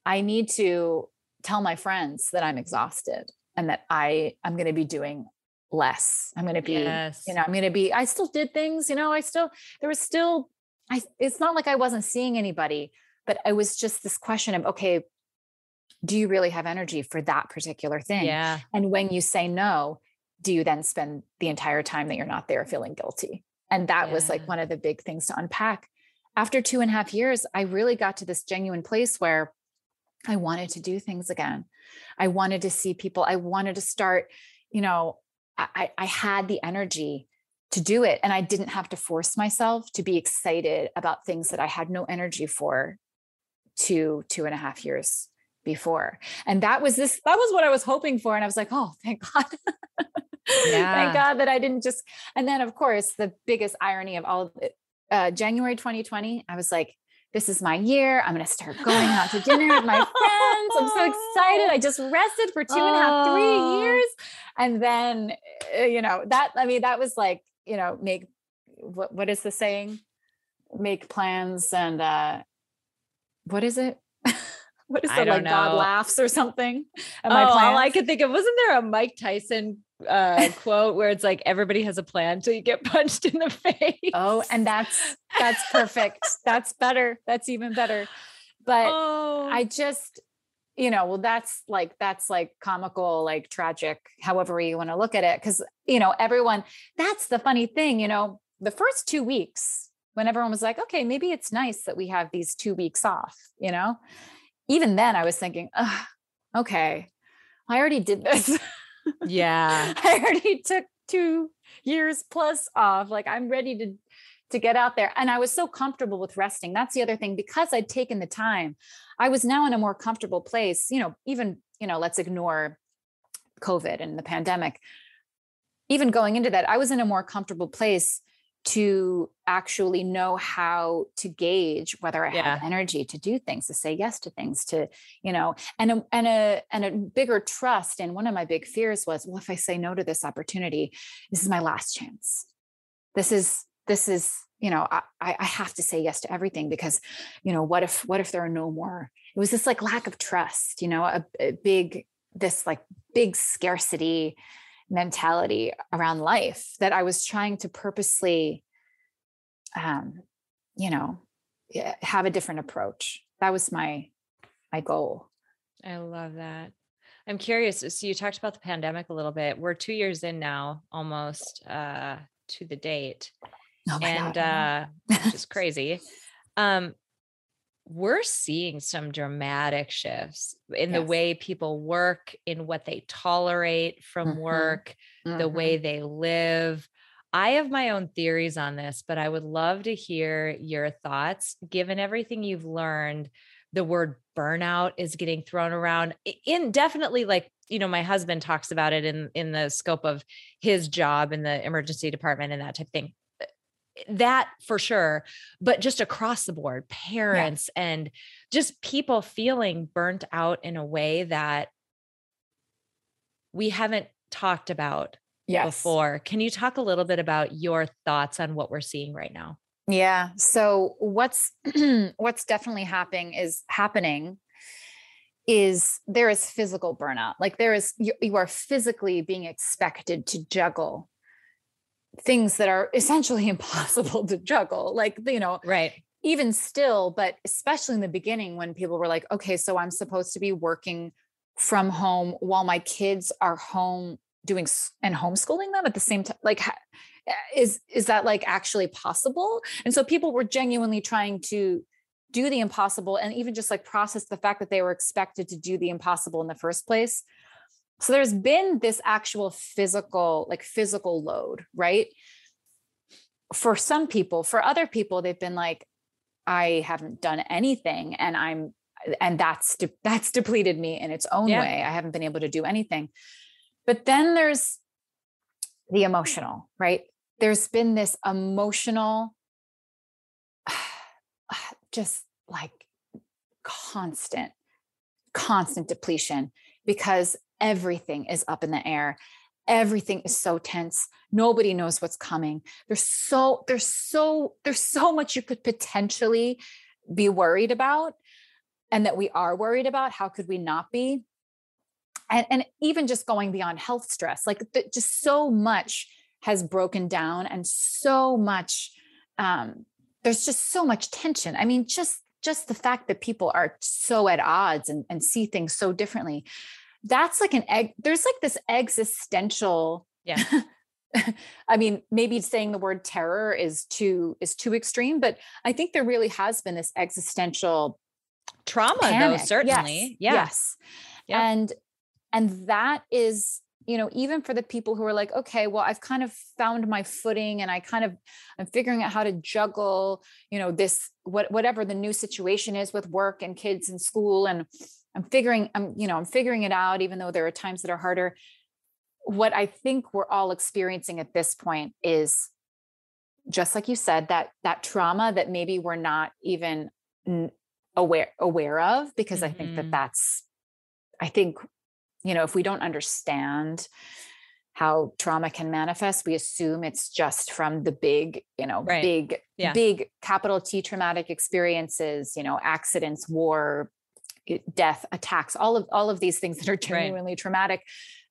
B: I need to tell my friends that I'm exhausted and that I I'm going to be doing less. I'm going to be, yes. you know, I'm going to be, I still did things, you know, I still, there was still, I, it's not like I wasn't seeing anybody, but it was just this question of okay do you really have energy for that particular thing?
A: Yeah.
B: And when you say no do you then spend the entire time that you're not there feeling guilty? And that yeah. was like one of the big things to unpack. After two and a half years i really got to this genuine place where i wanted to do things again. I wanted to see people. I wanted to start you know i i had the energy to do it and i didn't have to force myself to be excited about things that i had no energy for two, two and a half years before. And that was this, that was what I was hoping for. And I was like, oh, thank [LAUGHS] God. yeah. thank God that I didn't just, and then of course, the biggest irony of all of it, uh, January 2020, I was like, this is my year. I'm going to start going out to dinner with my friends. I'm so excited. I just rested for two and a half, three years. And then, uh, you know, that, I mean, that was like, you know, make, what, what is the saying? Make plans and, uh, what is it? [LAUGHS] what is it like? Know. God laughs or something? [LAUGHS]
A: Am oh, all I could think of wasn't there a Mike Tyson uh, [LAUGHS] quote where it's like everybody has a plan until you get punched in the face.
B: Oh, and that's that's perfect. that's better. That's even better. But oh. I just, you know, well, that's like that's like comical, like tragic, however you want to look at it. Cause you know, everyone, that's the funny thing, you know, the first two weeks when everyone was like, okay, maybe it's nice that we have these two weeks off, you know? Even then I was thinking, okay, I already did this. [LAUGHS]
A: Yeah.
B: I already took two years plus off. Like I'm ready to to get out there. And I was so comfortable with resting. That's the other thing. Because I'd taken the time, I was now in a more comfortable place. You know, even, you know, let's ignore COVID and the pandemic. Even going into that, I was in a more comfortable place to actually know how to gauge whether I yeah. have energy to do things, to say yes to things, to, you know, and a, and a, and a bigger trust. And one of my big fears was, well, if I say no to this opportunity, this is my last chance. This is, this is, you know I, I have to say yes to everything because you know what if what if there are no more it was this like lack of trust you know a, a big this like big scarcity mentality around life that i was trying to purposely um you know have a different approach. That was my my goal.
A: I love that. I'm curious so you talked about the pandemic a little bit. We're two years in now almost uh to the date. Oh and God. uh which is [LAUGHS] crazy. Um we're seeing some dramatic shifts in yes. the way people work in what they tolerate from mm-hmm. work mm-hmm. the way they live I have my own theories on this, but I would love to hear your thoughts given everything you've learned. The word burnout is getting thrown around in definitely like you know my husband talks about it in in the scope of his job in the emergency department and that type of thing that for sure but just across the board parents yeah. and just people feeling burnt out in a way that we haven't talked about yes. before can you talk a little bit about your thoughts on what we're seeing right now
B: yeah so what's [CLEARS THROAT] what's definitely happening is happening is there is physical burnout like there is you, you are physically being expected to juggle things that are essentially [LAUGHS] impossible to juggle like you know
A: right.
B: even still but especially in the beginning when people were like okay so i'm supposed to be working from home while my kids are home doing and homeschooling them at the same time like eh, is is that like actually possible? And so people were genuinely trying to do the impossible and even just like process the fact that they were expected to do the impossible in the first place so there's been this actual physical, like physical load, right? For some people, for other people, they've been like, I haven't done anything and I'm, and that's, de- [LAUGHS] that's depleted me in its own yeah. way. I haven't been able to do anything. But then there's the emotional, right? There's been this emotional, [SIGHS] just like constant, constant depletion because everything is up in the air. Everything is so tense. Nobody knows what's coming. There's so there's so there's so much you could potentially be worried about and that we are worried about. How could we not be? And, and even just going beyond health stress like the, just so much has broken down and so much um, there's just so much tension. I mean just just the fact that people are so at odds and, and see things so differently that's like an egg there's like this existential
A: yeah [LAUGHS]
B: I mean, maybe saying the word terror is too is too extreme, but I think there really has been this existential
A: trauma, panic. though certainly,
B: yes, yeah. yes, yeah. and and that is you know even for the people who are like okay well i've kind of found my footing and i kind of i'm figuring out how to juggle you know this what whatever the new situation is with work and kids and school and i'm figuring i'm you know i'm figuring it out even though there are times that are harder what i think we're all experiencing at this point is just like you said that that trauma that maybe we're not even aware aware of because mm-hmm. i think that mm-hmm. that's i think you know if we don't understand how trauma can manifest we assume it's just from the big you know right. big yeah. big capital t traumatic experiences you know accidents war death attacks all of all of these things that are [LAUGHS] genuinely right. traumatic.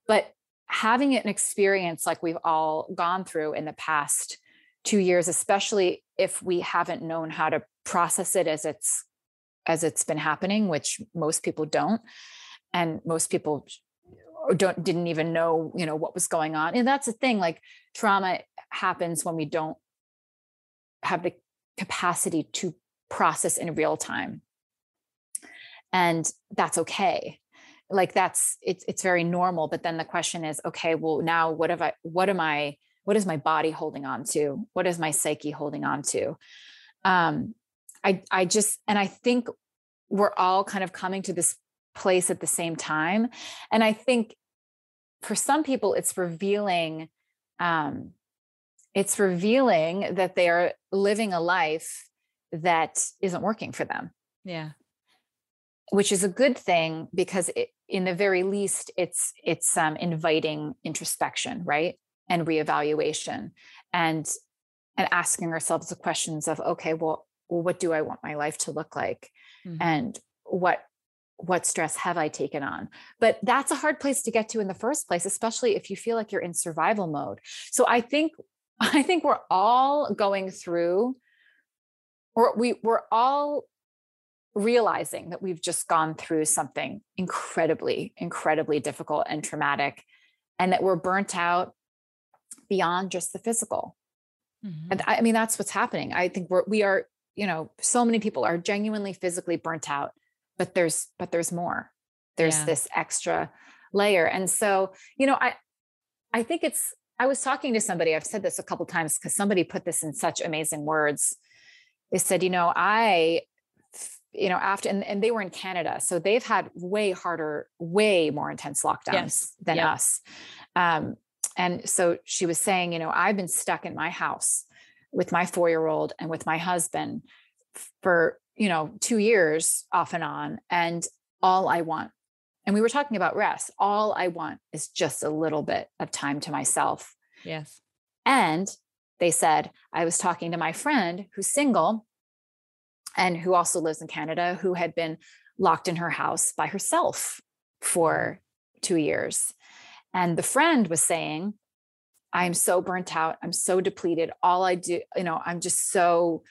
B: But having an experience like we've all gone through in the past two years especially if we haven't known how to process it as it's as it's been happening which most people don't and most people don't didn't even know you know what was going on. And that's the thing like trauma happens when we don't have the capacity to process in real time and that's okay. Like that's it's it's very normal but then the question is okay well now what have i what am i what is my body holding on to? What is my psyche holding on to? Um i i just and i think we're all kind of coming to this place at the same time and i think for some people it's revealing um it's revealing that they are living a life that isn't working for them.
A: Yeah
B: which is a good thing because it, in the very least it's it's um, inviting introspection right? And reevaluation and and asking ourselves the questions of okay well, well what do i want my life to look like? Mm-hmm. and what what stress have i taken on? But that's a hard place to get to in the first place especially if you feel like you're in survival mode. So i think [LAUGHS] i think we're all going through or we we're all realizing that we've just gone through something incredibly incredibly difficult and traumatic and that we're burnt out beyond just the physical. Mm-hmm. and I, mean that's what's happening. I think we're we are you know so many people are genuinely physically burnt out but there's but there's more. There's yeah. this extra layer. And so you know i i think it's i was talking to somebody i've said this a couple times because somebody put this in such amazing words. They said you know i you know after and, and they were in canada so they've had way harder way more intense lockdowns yes. than yep. us um, and so she was saying you know i've been stuck in my house with my four year old and with my husband for you know 2 years off and on and all i want and we were talking about rest all i want is just a little bit of time to myself
A: yes
B: and they said i was talking to my friend who's single and who also lives in Canada, who had been locked in her house by herself for two years. And the friend was saying, I'm so burnt out. I'm so depleted. All I do, you know, I'm just so,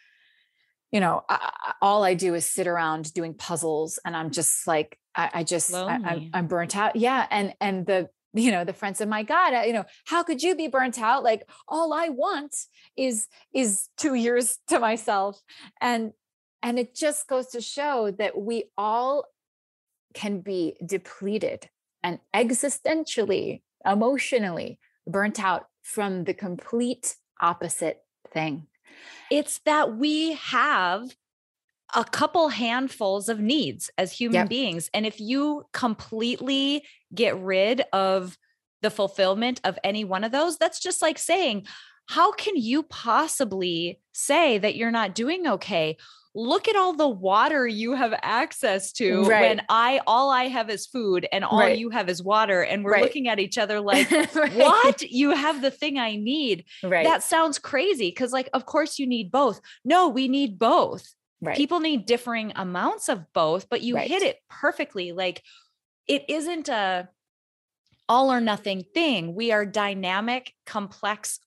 B: you know, I, all I do is sit around doing puzzles, and I'm just like, I, I just, I, am burnt out. Yeah, and and the, you know, the friend said, "My God, you know, how could you be burnt out? Like, all I want is is two years to myself." And and it just goes to show that we all can be depleted and existentially, emotionally burnt out from the complete opposite thing.
A: It's that we have a couple handfuls of needs as human yep. beings. And if you completely get rid of the fulfillment of any one of those, that's just like saying, how can you possibly say that you're not doing okay? look at all the water you have access to right. when I all I have is food and all right. you have is water and we're right. looking at each other like [LAUGHS] what you have the thing I need right that sounds crazy cuz like of course you need both no we need both right. people need differing amounts of both but you hit it perfectly like it isn't a all or nothing thing we are dynamic complex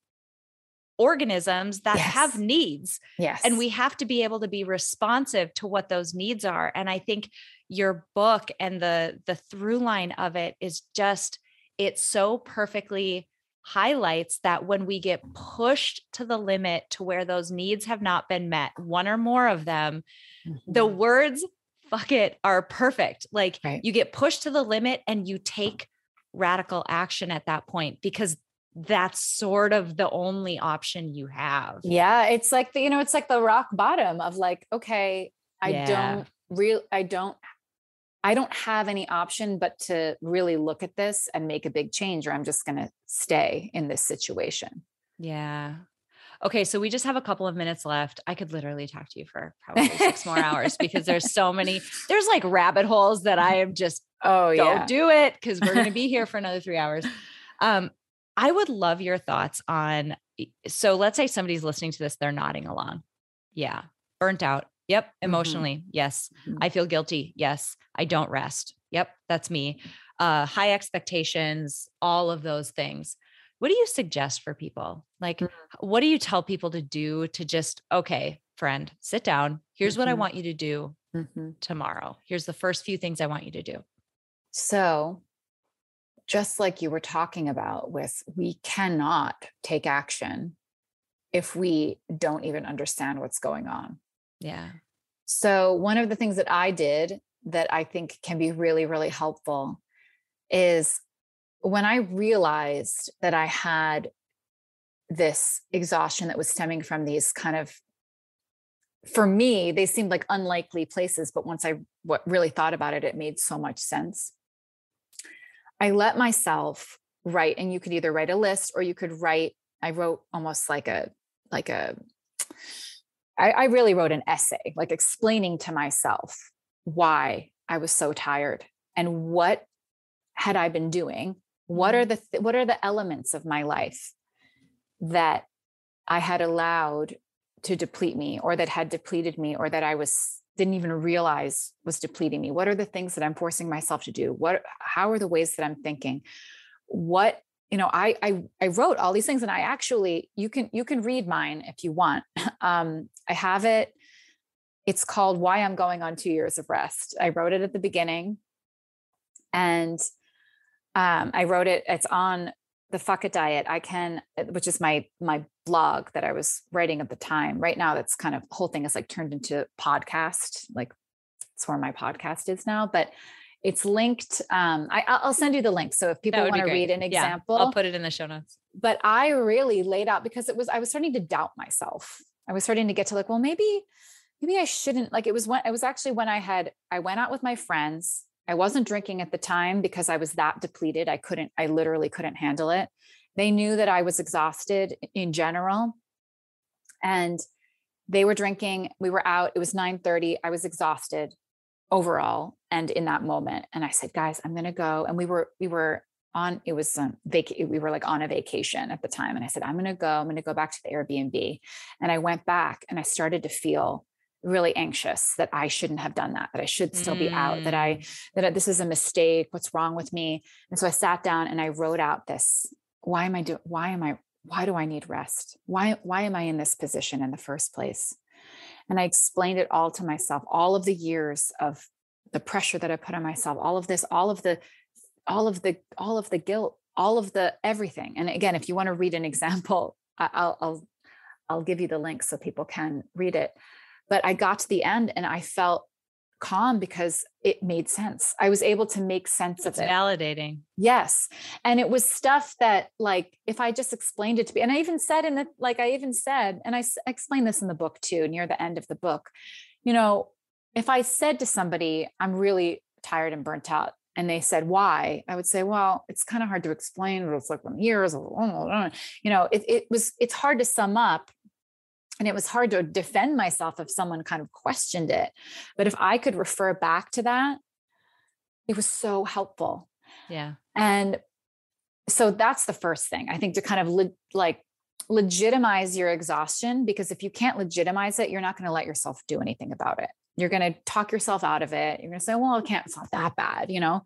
A: organisms that yes. have needs.
B: Yes.
A: And we have to be able to be responsive to what those needs are. And I think your book and the the through line of it is just it so perfectly highlights that when we get pushed to the limit to where those needs have not been met, one or more of them, mm-hmm. the words fuck it are perfect. Like right. you get pushed to the limit and you take radical action at that point because that's sort of the only option you have.
B: Yeah, it's like the you know it's like the rock bottom of like okay, I yeah. don't real I don't I don't have any option but to really look at this and make a big change or I'm just going to stay in this situation.
A: Yeah. Okay, so we just have a couple of minutes left. I could literally talk to you for probably six more hours because there's so many, [LAUGHS] there's like rabbit holes that I am just, oh, yeah. Don't do it because we're going to be here [LAUGHS] for another three hours. Um, I would love your thoughts on so let's say somebody's listening to this, they're nodding along. Yeah. Burnt out. Yep. Mm-hmm. Emotionally. Mm-hmm. Yes. Mm-hmm. I feel guilty. Yes. I don't rest. Yep. That's me. Uh, high expectations, all of those things. What do you suggest for people? Like, mm-hmm. what do you tell people to do to just, okay, friend, sit down. Here's what I mm-hmm. want you to do mm-hmm. tomorrow. Here's the first few things I want you to do.
B: So, just like you were talking about with we cannot take action if we don't even understand what's going on.
A: Yeah.
B: So one of the things that I did that I think can be really really helpful is when I realized that I had this exhaustion that was stemming from these kind of for me they seemed like unlikely places but once I what really thought about it it made so much sense I let myself write, and you could either write a list or you could write, I wrote almost like a, like a, I, I really wrote an essay, like explaining to myself why I was so tired and what had I been doing? What are mm-hmm. the, th- what are the elements of my life that I had allowed to deplete me or that had depleted me or that I was didn't even realize was depleting me? What are the things that I'm forcing myself to do? What how are the ways that I'm thinking? What you know, I I I wrote all these things and I actually you can you can read mine if you want. [LAUGHS] Um, I have it. It's called Why I'm Going on Two Years of Rest. I wrote it at the beginning, and um, I wrote it. It's on the fuck it diet i can uh, which is my my blog that i was writing at the time. Right now that's kind of whole thing is like turned into podcast like it's where my podcast is now but it's linked um I, will send you the link. So if people want to read an example
A: yeah, i'll put it in the show notes.
B: But i really laid out because it was i was starting to doubt myself. I was starting to get to like well maybe maybe i shouldn't like it was when it was actually when i had i went out with my friends I wasn't drinking at the time because I was that depleted. I couldn't, I literally couldn't handle it. They knew that I was exhausted in general. And they were drinking. We were out. It was 9:30. I was exhausted overall and in that moment. And I said, guys, I'm gonna go. And we were, we were on, it was um, vac- we were like on a vacation at the time. And I said, I'm gonna go, I'm gonna go back to the Airbnb. And I went back and I started to feel really anxious that I shouldn't have done that, that I should still be out, that I, mm. that this is a mistake. What's wrong with me? And so I sat down and I wrote out this, why am I doing, why am I, why do I need rest? Why, why am I in this position in the first place? And I explained it all to myself, all of the years of the pressure that I put on myself, all of this, all of the, all of the, all of the guilt, all of the everything. And again, if you want to read an [LAUGHS] example, I'll, I'll, I'll give you the link so people can read it but I got to the end and I felt calm because it made sense. I was able to make sense
A: it's
B: of it.
A: Validating.
B: Yes. And it was stuff that like if I just explained it to me and I even said in the like I even said and I explained this in the book too near the end of the book. You know, if I said to somebody I'm really tired and burnt out and they said why i would say well it's kind of hard to explain it's like years you know it, it was it's hard to sum up and it was hard to defend myself if someone kind of questioned it. But if i could refer back to that it was so helpful.
A: Yeah.
B: And so that's the first thing i think to kind of le- like legitimize your exhaustion because if you can't legitimize it you're not going to let yourself do anything about it. You're going to talk yourself out of it. You're going to say well it can't it's not that bad you know?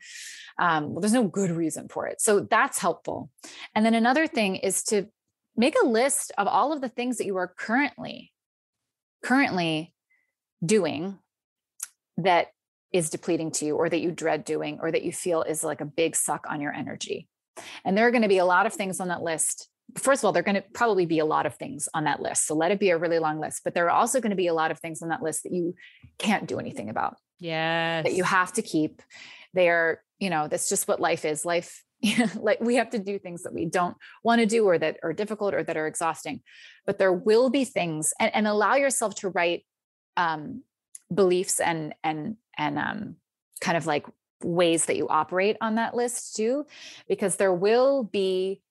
B: Um, well there's no good reason for it. So that's helpful. And then another thing is to make a list of all of the things that you are currently currently doing that is depleting to you or that you dread doing or that you feel is like a big suck on your energy and there are going to be a lot of things on that list first of all, there are going to probably be a lot of things on that list. So let it be a really long list. But there are also going to be a lot of things on that list that you can't do anything about.
A: Yes.
B: That you have to keep. They are, you know, that's just what life is. Life [LAUGHS] like we have to do things that we don't want to do or that are difficult or that are exhausting. But there will be things and, and allow yourself to write um, beliefs and and and um, kind of like ways that you operate on that list too because there will be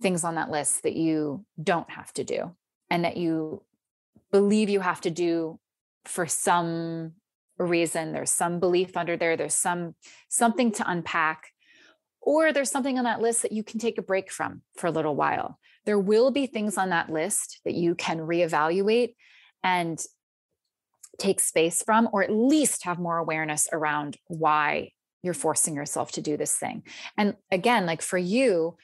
B: things on that list that you don't have to do and that you believe you have to do for some reason. There's some belief under there. There's some something to unpack or there's something on that list that you can take a break from for a little while. There will be things on that list that you can reevaluate and take space from, or at least have more awareness around why you're forcing yourself to do this thing. And again, like for you,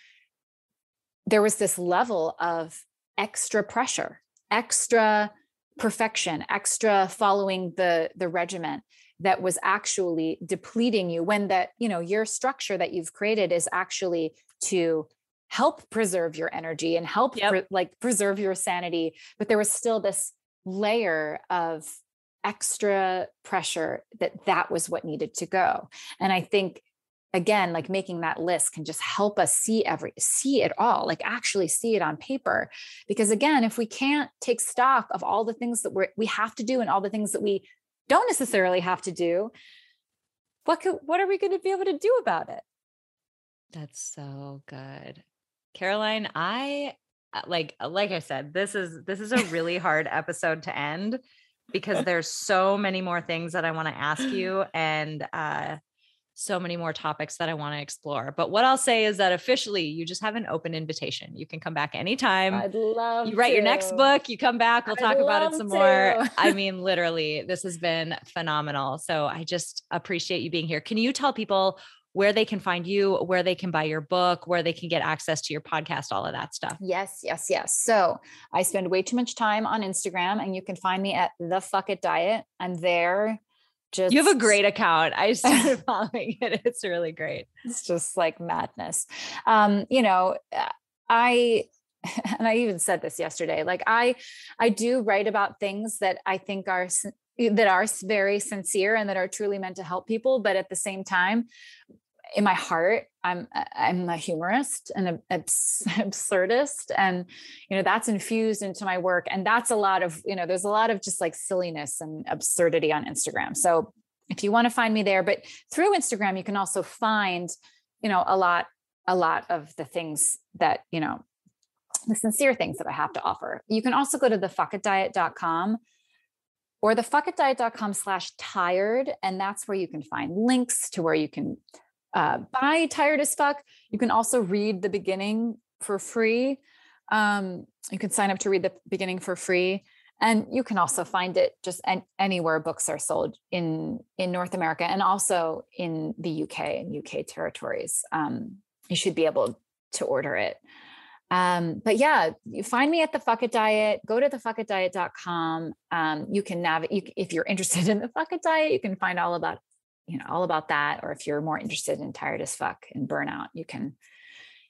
B: there was this level of extra pressure, extra perfection, extra following the the regiment that was actually depleting you when that you know your structure that you've created is actually to help preserve your energy and help yep. pre- like preserve your sanity. But there was still this layer of extra pressure that that was what needed to go. And i think again like making that list can just help us see every see it all like actually see it on paper. Because again if we can't take stock of all the things that we we have to do and all the things that we don't necessarily have to do. What could, what are we going to be able to do about it?
A: That's so good. Caroline i uh, like uh, like i said this is this is a really [LAUGHS] hard episode to end because [LAUGHS] there's so many more things that i want to ask you [GASPS] and uh so many more topics that I want to explore. But what I'll say is that officially, you just have an open invitation. You can come back anytime.
B: I'd love
A: you write
B: to.
A: your next book, you come back, we'll
B: I'd
A: talk about it some more. I [LAUGHS] mean, literally, this has been phenomenal. So I just appreciate you being here. Can you tell people where they can find you, where they can buy your book, where they can get access to your podcast, all of that stuff?
B: Yes, yes, yes. So I spend way too much time on Instagram, and you can find me at the Fuck It Diet. I'm there. Just
A: You have a great account. I started [LAUGHS] following it. It's really great.
B: it's just like madness. Um, you know, uh, I [LAUGHS] and I even said this yesterday. Like I, I do write about things that I think are that are very sincere and that are truly meant to help people, but at the same time, in my heart, I'm uh, I'm a humorist and an abs- [LAUGHS] absurdist, and you know that's infused into my work, and that's a lot of you know there's a lot of just like silliness and absurdity on Instagram. So if you want to find me there, but through Instagram, you can also find you know a lot a lot of the things that you know the sincere things that I have to offer. You can also go to thefuckitdiet.com or thefuckitdiet.com slash tired. And that's where you can find links to where you can uh, buy Tired as Fuck. You can also read the beginning for free. Um, you can sign up to read the beginning for free. And you can also find it just an, anywhere books are sold in, in North America and also in the UK and UK territories. Um, you should be able to order it. Um, but yeah, you find me at the Fuck It Diet. Go to thefuckitdiet.com. Um, you can navigate you, if you're interested in the Fuck It Diet, you can find all about, you know, all about that. Or if you're more interested in tired as fuck and burnout, you can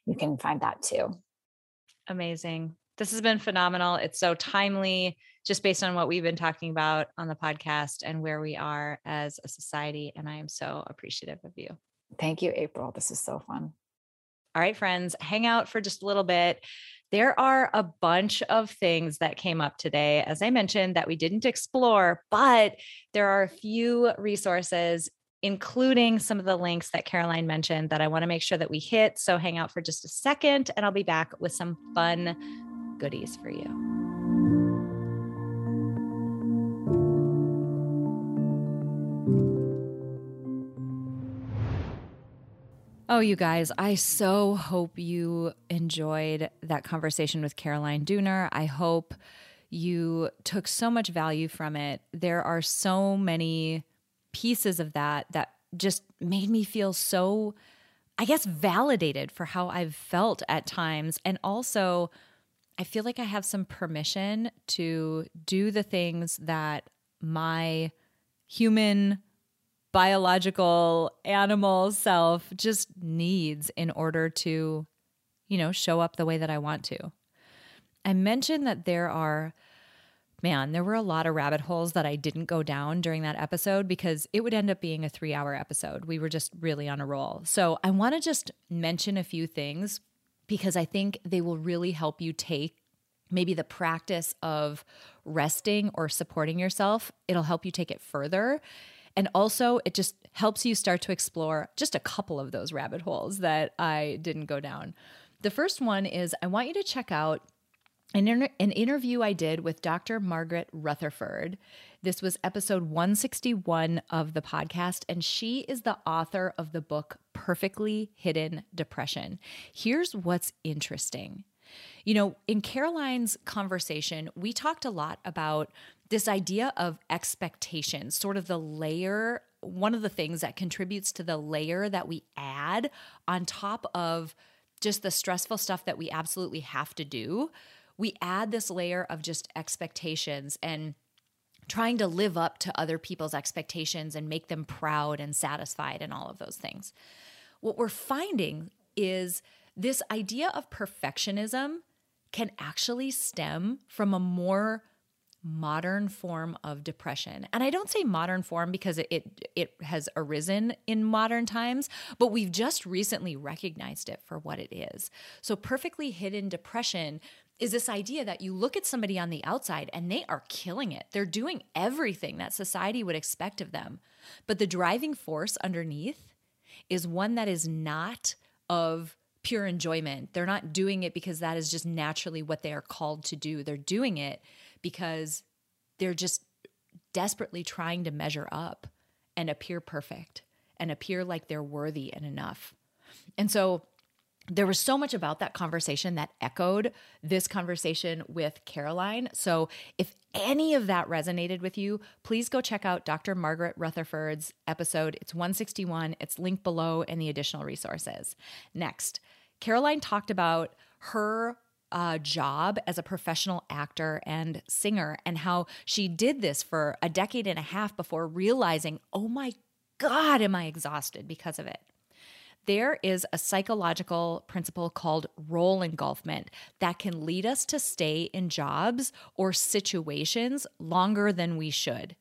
B: you can find that too.
A: Amazing. This has been phenomenal. It's so timely, just based on what we've been talking about on the podcast and where we are as a society. And I am so appreciative of you.
B: Thank you, April. This is so fun.
A: All right, friends, hang out for just a little bit. There are a bunch of things that came up today, as I mentioned, that we didn't explore, but there are a few resources, including some of the links that Caroline mentioned, that I want to make sure that we hit. So hang out for just a second, and I'll be back with some fun goodies for you. Oh, you guys, I so hope you enjoyed that conversation with Caroline Dooner. I hope you took so much value from it. There are so many pieces of that that just made me feel so, I guess, validated for how I've felt at times. And also, I feel like I have some permission to do the things that my human biological animal self just needs in order to, you know, show up the way that I want to. I mentioned that there are, man, there were a lot of rabbit holes that I didn't go down during that episode because it would end up being a three hour episode. We were just really on a roll. So I want to just mention a few things because I think they will really help you take maybe the practice of resting or supporting yourself. It'll help you take it further. And also, it just helps you start to explore just a couple of those rabbit holes that I didn't go down. The first one is I want you to check out an, inter- an interview I did with Dr. Margaret Rutherford. This was episode 161 of the podcast, and she is the author of the book Perfectly Hidden Depression. Here's what's interesting. You know, in Caroline's conversation, we talked a lot about this idea of expectations, sort of the layer, one of the things that contributes to the layer that we add on top of just the stressful stuff that we absolutely have to do. We add this layer of just expectations and trying to live up to other people's expectations and make them proud and satisfied and all of those things. What we're finding is this idea of perfectionism can actually stem from a more modern form of depression. And I don't say modern form because it, it it has arisen in modern times, but we've just recently recognized it for what it is. So perfectly hidden depression is this idea that you look at somebody on the outside and they are killing it. They're doing everything that society would expect of them. But the driving force underneath is one that is not of pure enjoyment. They're not doing it because that is just naturally what they are called to do. They're doing it because they're just desperately trying to measure up and appear perfect and appear like they're worthy and enough. And so there was so much about that conversation that echoed this conversation with Caroline. So, if any of that resonated with you, please go check out Dr. Margaret Rutherford's episode. It's 161, it's linked below in the additional resources. Next, Caroline talked about her uh, job as a professional actor and singer and how she did this for a decade and a half before realizing, oh my God, am I exhausted because of it there is a psychological principle called role engulfment that can lead us to stay in jobs or situations longer than we should.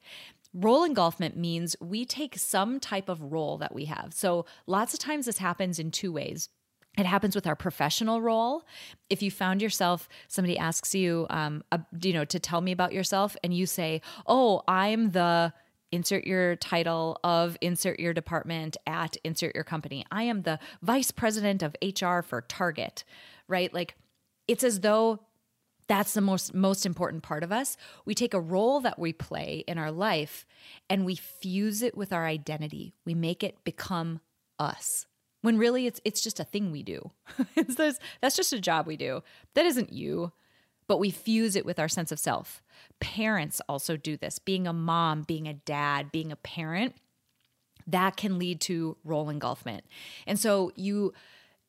A: Role engulfment means we take some type of role that we have. So, lots of times this happens in two ways. It happens with our professional role. If you found yourself, somebody asks you, um, a, you know, to tell me about yourself, and you say, "Oh, I'm the," insert your title of insert your department at insert your company. I am the vice president of HR for Target, right? Like it's as though that's the most most important part of us. We take a role that we play in our life and we fuse it with our identity. We make it become us. When really it's it's just a thing we do. [LAUGHS] it's this, that's just a job we do. That isn't you but we fuse it with our sense of self. Parents also do this. Being a mom, being a dad, being a parent, that can lead to role engulfment. And so you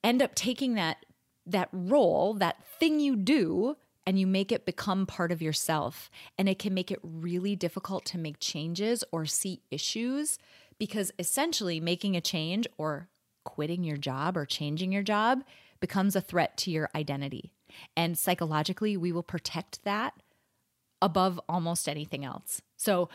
A: end up taking that that role, that thing you do, and you make it become part of yourself. And it can make it really difficult to make changes or see issues because essentially making a change or quitting your job or changing your job becomes a threat to your identity. And psychologically, we will protect that above almost anything else. So,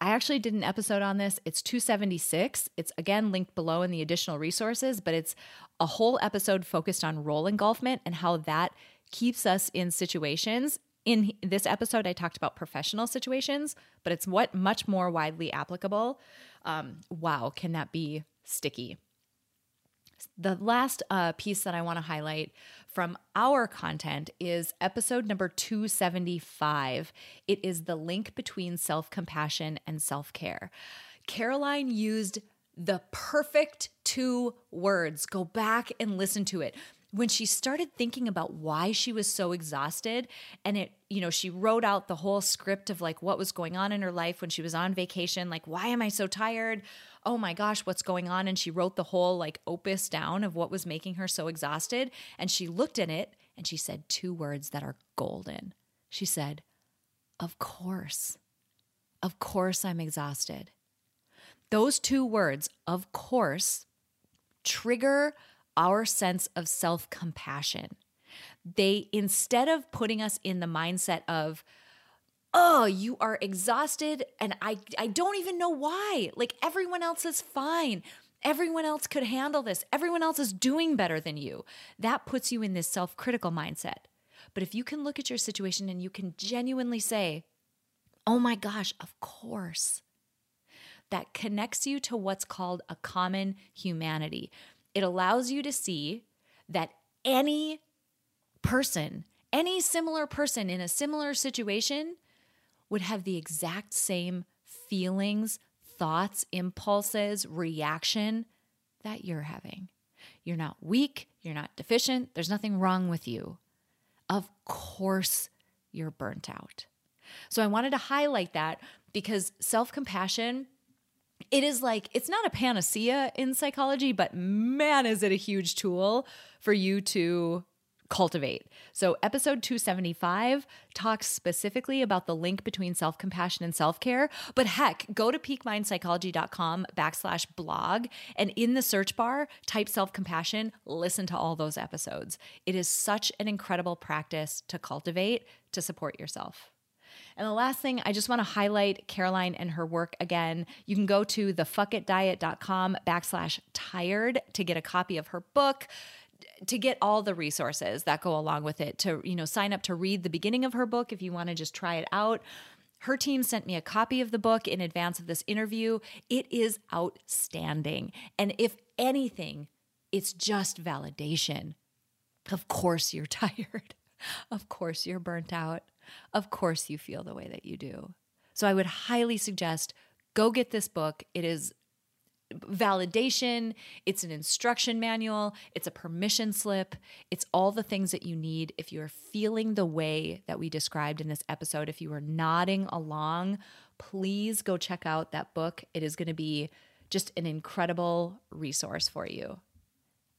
A: I actually did an episode on this. It's 276. It's again linked below in the additional resources, but it's a whole episode focused on role engulfment and how that keeps us in situations. In this episode, I talked about professional situations, but it's what much more widely applicable. Um, wow, can that be sticky? The last uh, piece that I want to highlight from our content is episode number 275. It is the link between self compassion and self care. Caroline used the perfect two words. Go back and listen to it when she started thinking about why she was so exhausted and it you know she wrote out the whole script of like what was going on in her life when she was on vacation like why am i so tired oh my gosh, what's going on? And she wrote the whole like opus down of what was making her so exhausted. And she looked at it and she said two words that are golden. She said, Of course. Of course, I'm exhausted. Those two words, of course, trigger our sense of self compassion. They, instead of putting us in the mindset of, oh, you are exhausted and I I don't even know why. Like everyone else is fine. Everyone else could handle this. Everyone else is doing better than you. That puts you in this self-critical mindset. But if you can look at your situation and you can genuinely say, "Oh my gosh, of course." That connects you to what's called a common humanity. It allows you to see that any person, any similar person in a similar situation would have the exact same feelings, thoughts, impulses, reaction that you're having. You're not weak, you're not deficient, there's nothing wrong with you. Of course, you're burnt out. So I wanted to highlight that because self compassion. It is like, it's not a panacea in psychology, but man, is it a huge tool for you to cultivate. So, episode 275 talks specifically about the link between self compassion and self care. But heck, go to peakmindpsychology.com backslash blog and in the search bar, type self compassion, listen to all those episodes. It is such an incredible practice to cultivate to support yourself. And the last thing, I just want to highlight Caroline and her work again. You can go to thefuckitdiet.com backslash tired to get a copy of her book to get all the resources that go along with it to you know sign up to read the beginning of her book if you want to just try it out. Her team sent me a copy of the book in advance of this interview. It is outstanding. And if anything it's just validation. Of course you're [LAUGHS] tired. Of course you're burnt out of course you feel the way that you do so i would highly suggest go get this book it is validation, it's an instruction manual, it's a permission slip, it's all the things that you need if you are feeling the way that we described in this episode. If you are nodding along, please go check out that book. It is going to be just an incredible resource for you.